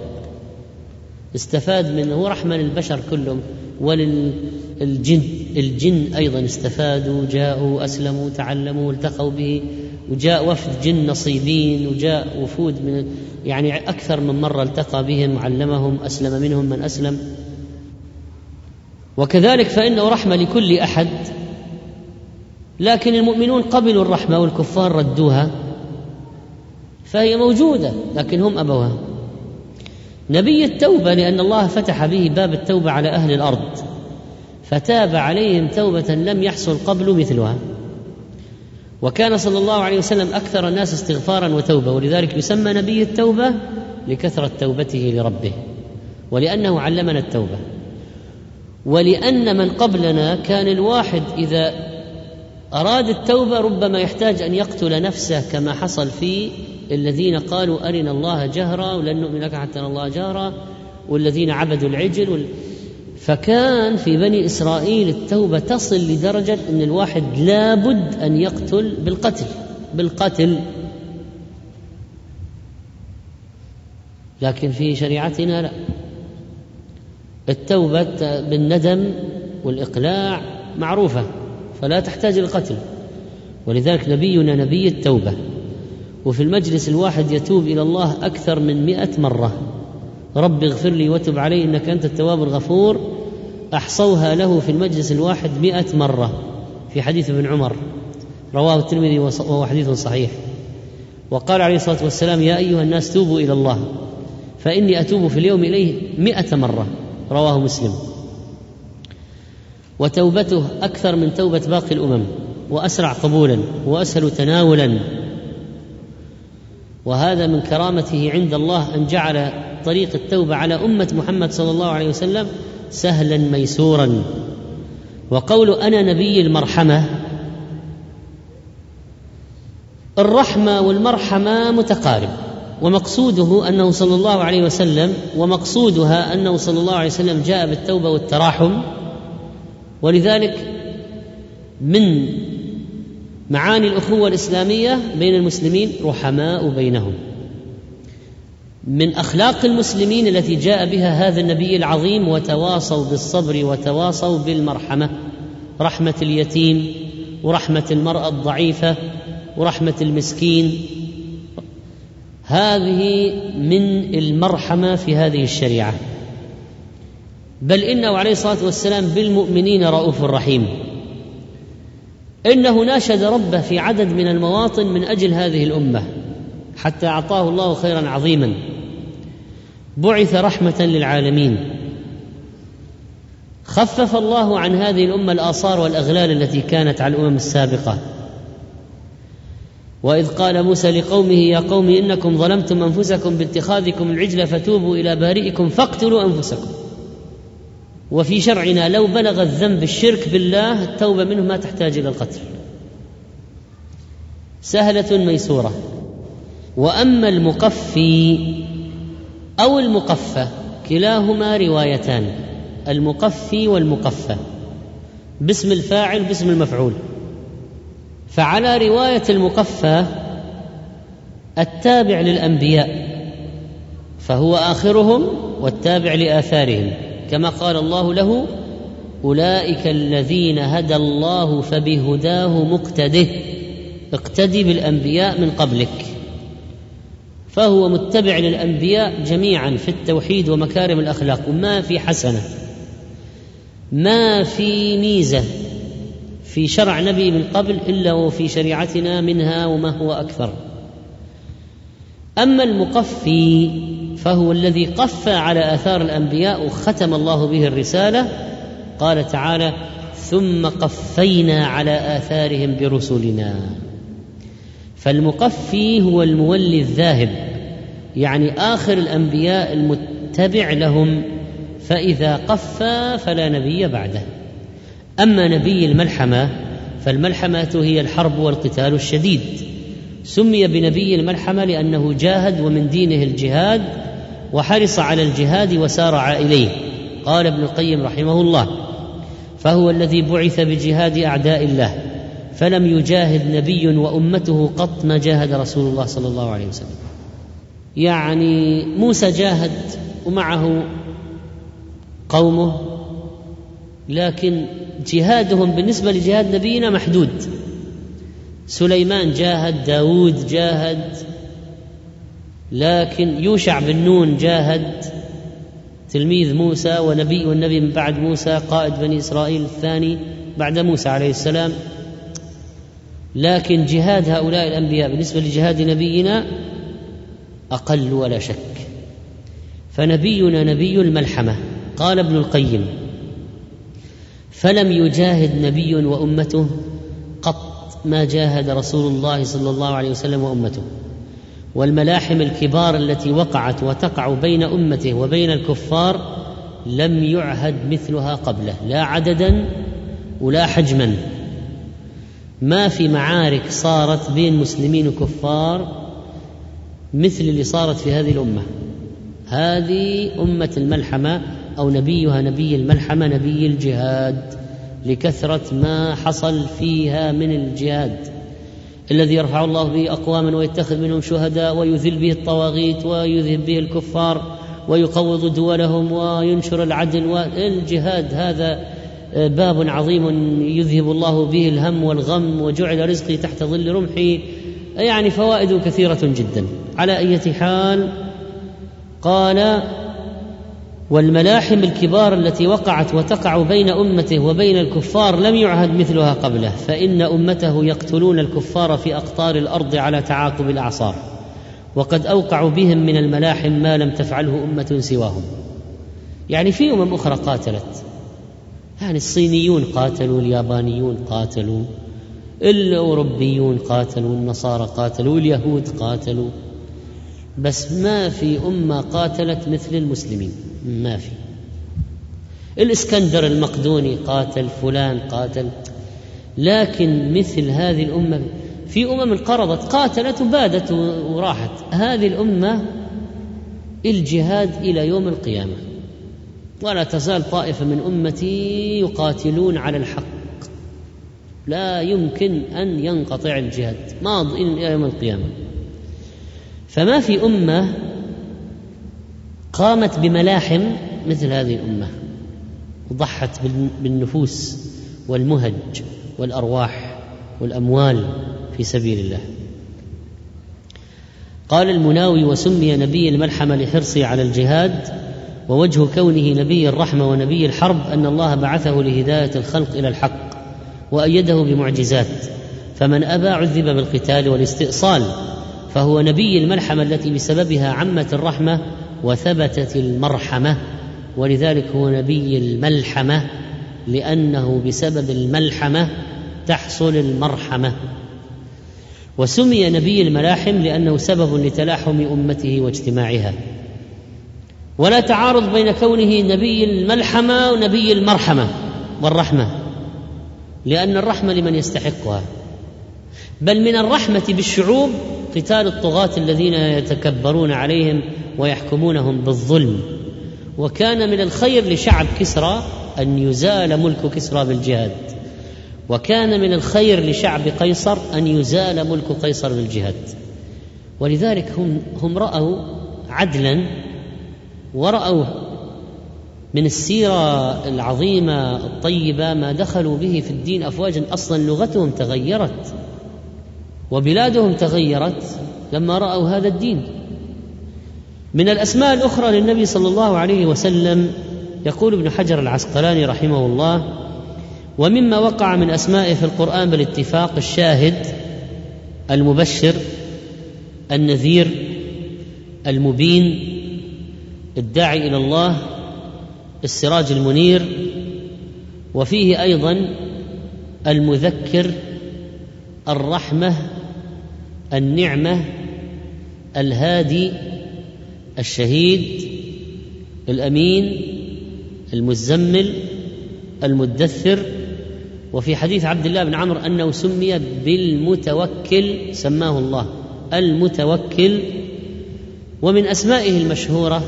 استفاد من هو رحمة للبشر كلهم وللجن الجن أيضا استفادوا جاءوا أسلموا تعلموا التقوا به وجاء وفد جن نصيبين وجاء وفود من يعني أكثر من مرة التقى بهم علمهم أسلم منهم من أسلم. وكذلك فإنه رحمة لكل أحد. لكن المؤمنون قبلوا الرحمة والكفار ردوها فهي موجودة لكن هم أبوها. نبي التوبة لأن الله فتح به باب التوبة على أهل الأرض. فتاب عليهم توبة لم يحصل قبل مثلها. وكان صلى الله عليه وسلم أكثر الناس استغفارا وتوبة ولذلك يسمى نبي التوبة لكثرة توبته لربه ولأنه علمنا التوبة. ولأن من قبلنا كان الواحد إذا أراد التوبة ربما يحتاج أن يقتل نفسه كما حصل في الذين قالوا أرنا الله جهرا ولن نؤمن لك حتى نرى الله جهرا والذين عبدوا العجل وال... فكان في بني إسرائيل التوبة تصل لدرجة أن الواحد لابد أن يقتل بالقتل بالقتل. لكن في شريعتنا لا. التوبة بالندم والإقلاع معروفة فلا تحتاج القتل. ولذلك نبينا نبي التوبة. وفي المجلس الواحد يتوب إلى الله أكثر من مئة مرة. رب اغفر لي وتب علي إنك أنت التواب الغفور. أحصوها له في المجلس الواحد مئة مرة. في حديث ابن عمر. رواه الترمذي وهو حديث صحيح. وقال عليه الصلاة والسلام يا أيها الناس توبوا إلى الله فإني أتوب في اليوم إليه مئة مرة. رواه مسلم. وتوبته أكثر من توبة باقي الأمم وأسرع قبولا وأسهل تناولا. وهذا من كرامته عند الله أن جعل طريق التوبة على أمة محمد صلى الله عليه وسلم سهلا ميسورا. وقول أنا نبي المرحمة الرحمة والمرحمة متقارب ومقصوده أنه صلى الله عليه وسلم ومقصودها أنه صلى الله عليه وسلم جاء بالتوبة والتراحم. ولذلك من معاني الأخوة الإسلامية بين المسلمين رحماء بينهم. من أخلاق المسلمين التي جاء بها هذا النبي العظيم وتواصوا بالصبر وتواصوا بالمرحمة رحمة اليتيم ورحمة المرأة الضعيفة ورحمة المسكين. هذه من المرحمة في هذه الشريعة. بل إنه عليه الصلاة والسلام بالمؤمنين رؤوف رحيم. إنه ناشد ربه في عدد من المواطن من أجل هذه الأمة حتى أعطاه الله خيرا عظيما. بعث رحمة للعالمين. خفف الله عن هذه الأمة الآثار والأغلال التي كانت على الأمم السابقة. وإذ قال موسى لقومه يا قوم إنكم ظلمتم أنفسكم باتخاذكم العجل فتوبوا إلى بارئكم فاقتلوا أنفسكم. وفي شرعنا لو بلغ الذنب الشرك بالله التوبة منه ما تحتاج إلى القتل. سهلة ميسورة. وأما المقفي أو المقفى كلاهما روايتان المقفي والمقفى. باسم الفاعل باسم المفعول. فعلى رواية المقفى التابع للأنبياء فهو آخرهم والتابع لآثارهم. كما قال الله له أولئك الذين هدى الله فبهداه مقتده اقتدي بالأنبياء من قبلك. فهو متبع للأنبياء جميعا في التوحيد ومكارم الأخلاق وما في حسنة ما في ميزة في شرع نبي من قبل إلا وفي شريعتنا منها وما هو أكثر. أما المقفي فهو الذي قفى على آثار الأنبياء وختم الله به الرسالة قال تعالى ثم قفينا على آثارهم برسلنا. فالمقفي هو المولي الذاهب يعني آخر الأنبياء المتبع لهم فإذا قفى فلا نبي بعده. أما نبي الملحمة فالملحمة هي الحرب والقتال الشديد. سمي بنبي الملحمة لأنه جاهد ومن دينه الجهاد وحرص على الجهاد وسارع إليه قال ابن القيم رحمه الله. فهو الذي بعث بجهاد أعداء الله. فلم يجاهد نبي وأمته قط ما جاهد رسول الله صلى الله عليه وسلم. يعني موسى جاهد ومعه قومه لكن جهادهم بالنسبة لجهاد نبينا محدود. سليمان جاهد داود جاهد لكن يوشع بن نون جاهد. تلميذ موسى ونبي والنبي من بعد موسى قائد بني إسرائيل الثاني بعد موسى عليه السلام. لكن جهاد هؤلاء الأنبياء بالنسبة لجهاد نبينا أقل ولا شك. فنبينا نبي الملحمة قال ابن القيم فلم يجاهد نبي وأمته قط ما جاهد رسول الله صلى الله عليه وسلم وأمته والملاحم الكبار التي وقعت وتقع بين أمته وبين الكفار لم يعهد مثلها قبله لا عددا ولا حجما. ما في معارك صارت بين مسلمين وكفار مثل اللي صارت في هذه الأمة. هذه أمة الملحمة أو نبيها نبي الملحمة نبي الجهاد لكثرة ما حصل فيها من الجهاد. الذي يرفع الله به أقواما ويتخذ منهم شهداء ويذل به الطواغيت ويذهب به الكفار ويقوض دولهم وينشر العدل والجهاد هذا باب عظيم يذهب الله به الهم والغم وجعل رزقي تحت ظل رمحي. يعني فوائد كثيرة جدا. على اية حال؟ قال والملاحم الكبار التي وقعت وتقع بين أمته وبين الكفار لم يعهد مثلها قبله فإن أمته يقتلون الكفار في أقطار الأرض على تعاقب الأعصار. وقد اوقعوا بهم من الملاحم ما لم تفعله أمة سواهم. يعني في أمم أخرى قاتلت. يعني الصينيون قاتلوا اليابانيون قاتلوا الاوروبيون قاتلوا النصارى قاتلوا اليهود قاتلوا. بس ما في أمة قاتلت مثل المسلمين ما في. الإسكندر المقدوني قاتل فلان قاتل. لكن مثل هذه الأمة في أمم انقرضت قاتلت وبادت وراحت. هذه الأمة الجهاد إلى يوم القيامة. ولا تزال طائفة من أمتي يقاتلون على الحق. لا يمكن أن ينقطع الجهاد. ماض إلى يوم القيامة. فما في أمة قامت بملاحم مثل هذه الأمة؟ وضحت بالنفوس والمهج والأرواح والأموال في سبيل الله. قال المناوي وسمي نبي الملحمة لحرصه على الجهاد ووجه كونه نبي الرحمة ونبي الحرب أن الله بعثه لهداية الخلق إلى الحق وأيده بمعجزات. فمن أبى عذب بالقتال والاستئصال فهو نبي الملحمه التي بسببها عمت الرحمة وثبتت المرحمة ولذلك هو نبي الملحمة لأنه بسبب الملحمة تحصل المرحمة. وسمي نبي الملاحم لأنه سبب لتلاحم أمته واجتماعها. ولا تعارض بين كونه نبي الملحمة ونبي المرحمة والرحمة لأن الرحمة لمن يستحقها. بل من الرحمة بالشعوب قتال الطغاة الذين يتكبرون عليهم ويحكمونهم بالظلم. وكان من الخير لشعب كسرى أن يزال ملك كسرى بالجهاد. وكان من الخير لشعب قيصر أن يزال ملك قيصر بالجهاد. ولذلك هم هم رأوا عدلا ورأوا من السيرة العظيمة الطيبة ما دخلوا به في الدين أفواجا. أصلا لغتهم تغيرت وبلادهم تغيرت لما رأوا هذا الدين. من الأسماء الأخرى للنبي صلى الله عليه وسلم يقول ابن حجر العسقلاني رحمه الله ومما وقع من أسمائه في القرآن بالاتفاق الشاهد المبشر النذير المبين الداعي إلى الله السراج المنير وفيه أيضا المذكر الرحمة النعمة الهادي الشهيد الأمين المزمل المدثر. وفي حديث عبد الله بن عمرو أنه سمي بالمتوكل سماه الله المتوكل. ومن أسمائه المشهورة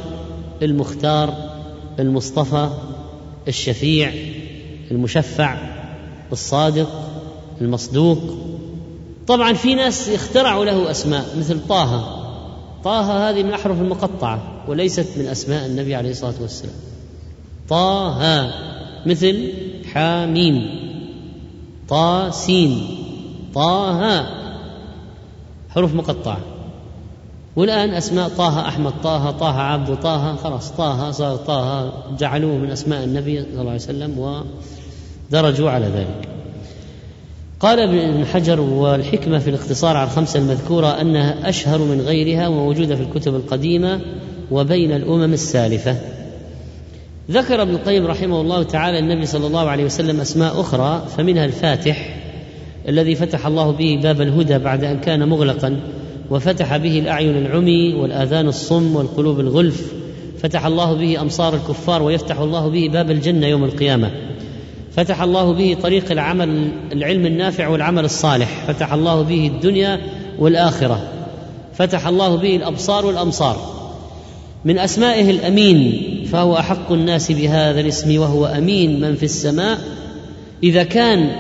المختار المصطفى الشفيع المشفع الصادق المصدوق. طبعا في ناس اخترعوا له أسماء مثل طه. طه هذه من الاحرف المقطعة وليست من أسماء النبي عليه الصلاة والسلام. طه مثل حاميم طاسين طه. حروف مقطعة. والآن أسماء طه أحمد طه طه عبد طه خلاص طه صار طه جعلوه من أسماء النبي صلى الله عليه وسلم ودرجوا على ذلك. قال ابن حجر والحكمة في الاقتصار على الخمسة المذكورة أنها أشهر من غيرها وموجودة في الكتب القديمة وبين الأمم السالفة. ذكر ابن القيم رحمه الله تعالى النبي صلى الله عليه وسلم أسماء أخرى فمنها الفاتح الذي فتح الله به باب الهدى بعد أن كان مغلقا. وفتح به الأعين العمي والآذان الصم والقلوب الغلف. فتح الله به أمصار الكفار ويفتح الله به باب الجنة يوم القيامة. فتح الله به طريق العمل العلم النافع والعمل الصالح. فتح الله به الدنيا والآخرة. فتح الله به الأبصار والأمصار. من أسمائه الأمين فهو أحق الناس بهذا الاسم وهو أمين من في السماء. إذا كان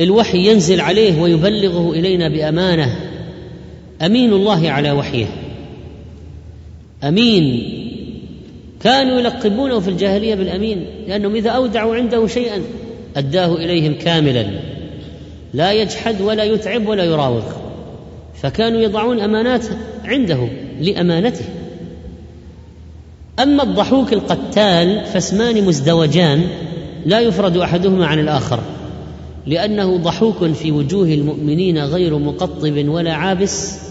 الوحي ينزل عليه ويبلغه إلينا بأمانة أمين الله على وحيه. أمين. كانوا يلقبونه في الجاهلية بالأمين لأنهم إذا أودعوا عنده شيئا أداه إليهم كاملا. لا يجحد ولا يتعب ولا يراوغ. فكانوا يضعون أمانات عنده لأمانته. أما الضحوك القتال فاسمان مزدوجان لا يفرد أحدهما عن الآخر لأنه ضحوك في وجوه المؤمنين غير مقطب ولا عابس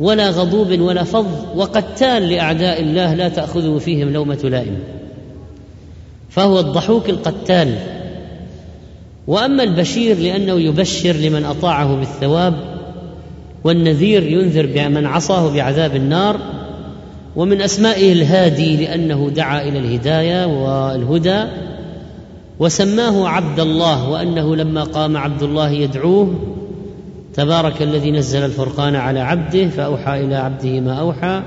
ولا غضوب ولا فظ وقتال لأعداء الله لا تأخذه فيهم لومة لائم. فهو الضحوك القتال. وأما البشير لأنه يبشر لمن أطاعه بالثواب والنذير ينذر بمن عصاه بعذاب النار ومن أسمائه الهادي لأنه دعا إلى الهداية والهدى وسماه عبد الله وأنه لما قام عبد الله يدعوه تبارك الذي نزل الفرقان على عبده فأوحى إلى عبده ما أوحى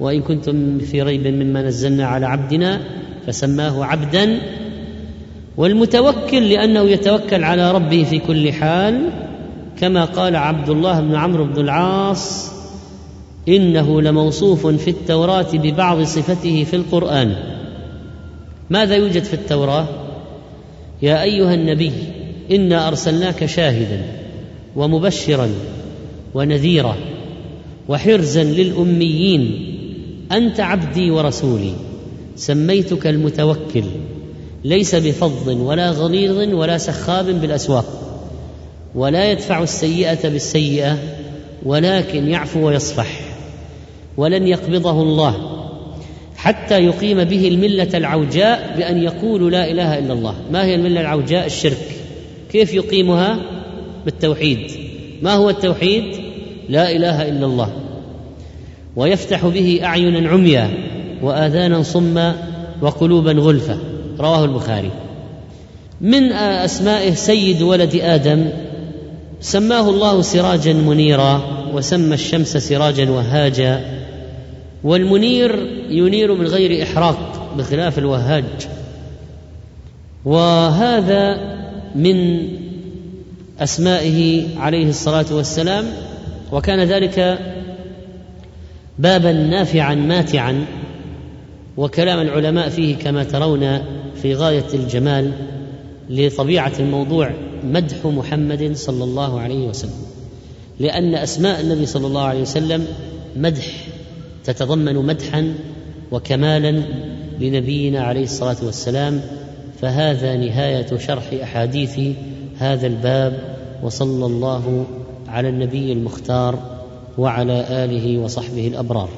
وإن كنتم في ريب مما نزلنا على عبدنا فسماه عبدا. والمتوكل لأنه يتوكل على ربه في كل حال كما قال عبد الله بن عمرو بن العاص إنه لموصوف في التوراة ببعض صفته في القرآن. ماذا يوجد في التوراة؟ يا أيها النبي إنا أرسلناك شاهدا. ومبشرا ونذيرا وحرزا للأميين أنت عبدي ورسولي سميتك المتوكل ليس بفظ ولا غليظ ولا سخاب بالأسواق ولا يدفع السيئة بالسيئة ولكن يعفو ويصفح ولن يقبضه الله حتى يقيم به الملة العوجاء بأن يقولوا لا إله إلا الله. ما هي الملة العوجاء؟ الشرك. كيف يقيمها؟ بالتوحيد. ما هو التوحيد؟ لا إله إلا الله. ويفتح به أعينا عميا وآذانا صما وقلوبا غلفة. رواه البخاري. من أسمائه سيد ولد آدم. سماه الله سراجا منيرا وسمى الشمس سراجا وهاجا. والمنير ينير من غير إحراق بخلاف الوهاج. وهذا من أسمائه عليه الصلاة والسلام وكان ذلك بابا نافعا ماتعا وكلام العلماء فيه كما ترون في غاية الجمال لطبيعة الموضوع مدح محمد صلى الله عليه وسلم. لأن أسماء النبي صلى الله عليه وسلم مدح تتضمن مدحا وكمالا لنبينا عليه الصلاة والسلام فهذا نهاية شرح أحاديث هذا الباب وصلى الله على النبي المختار وعلى آله وصحبه الأبرار.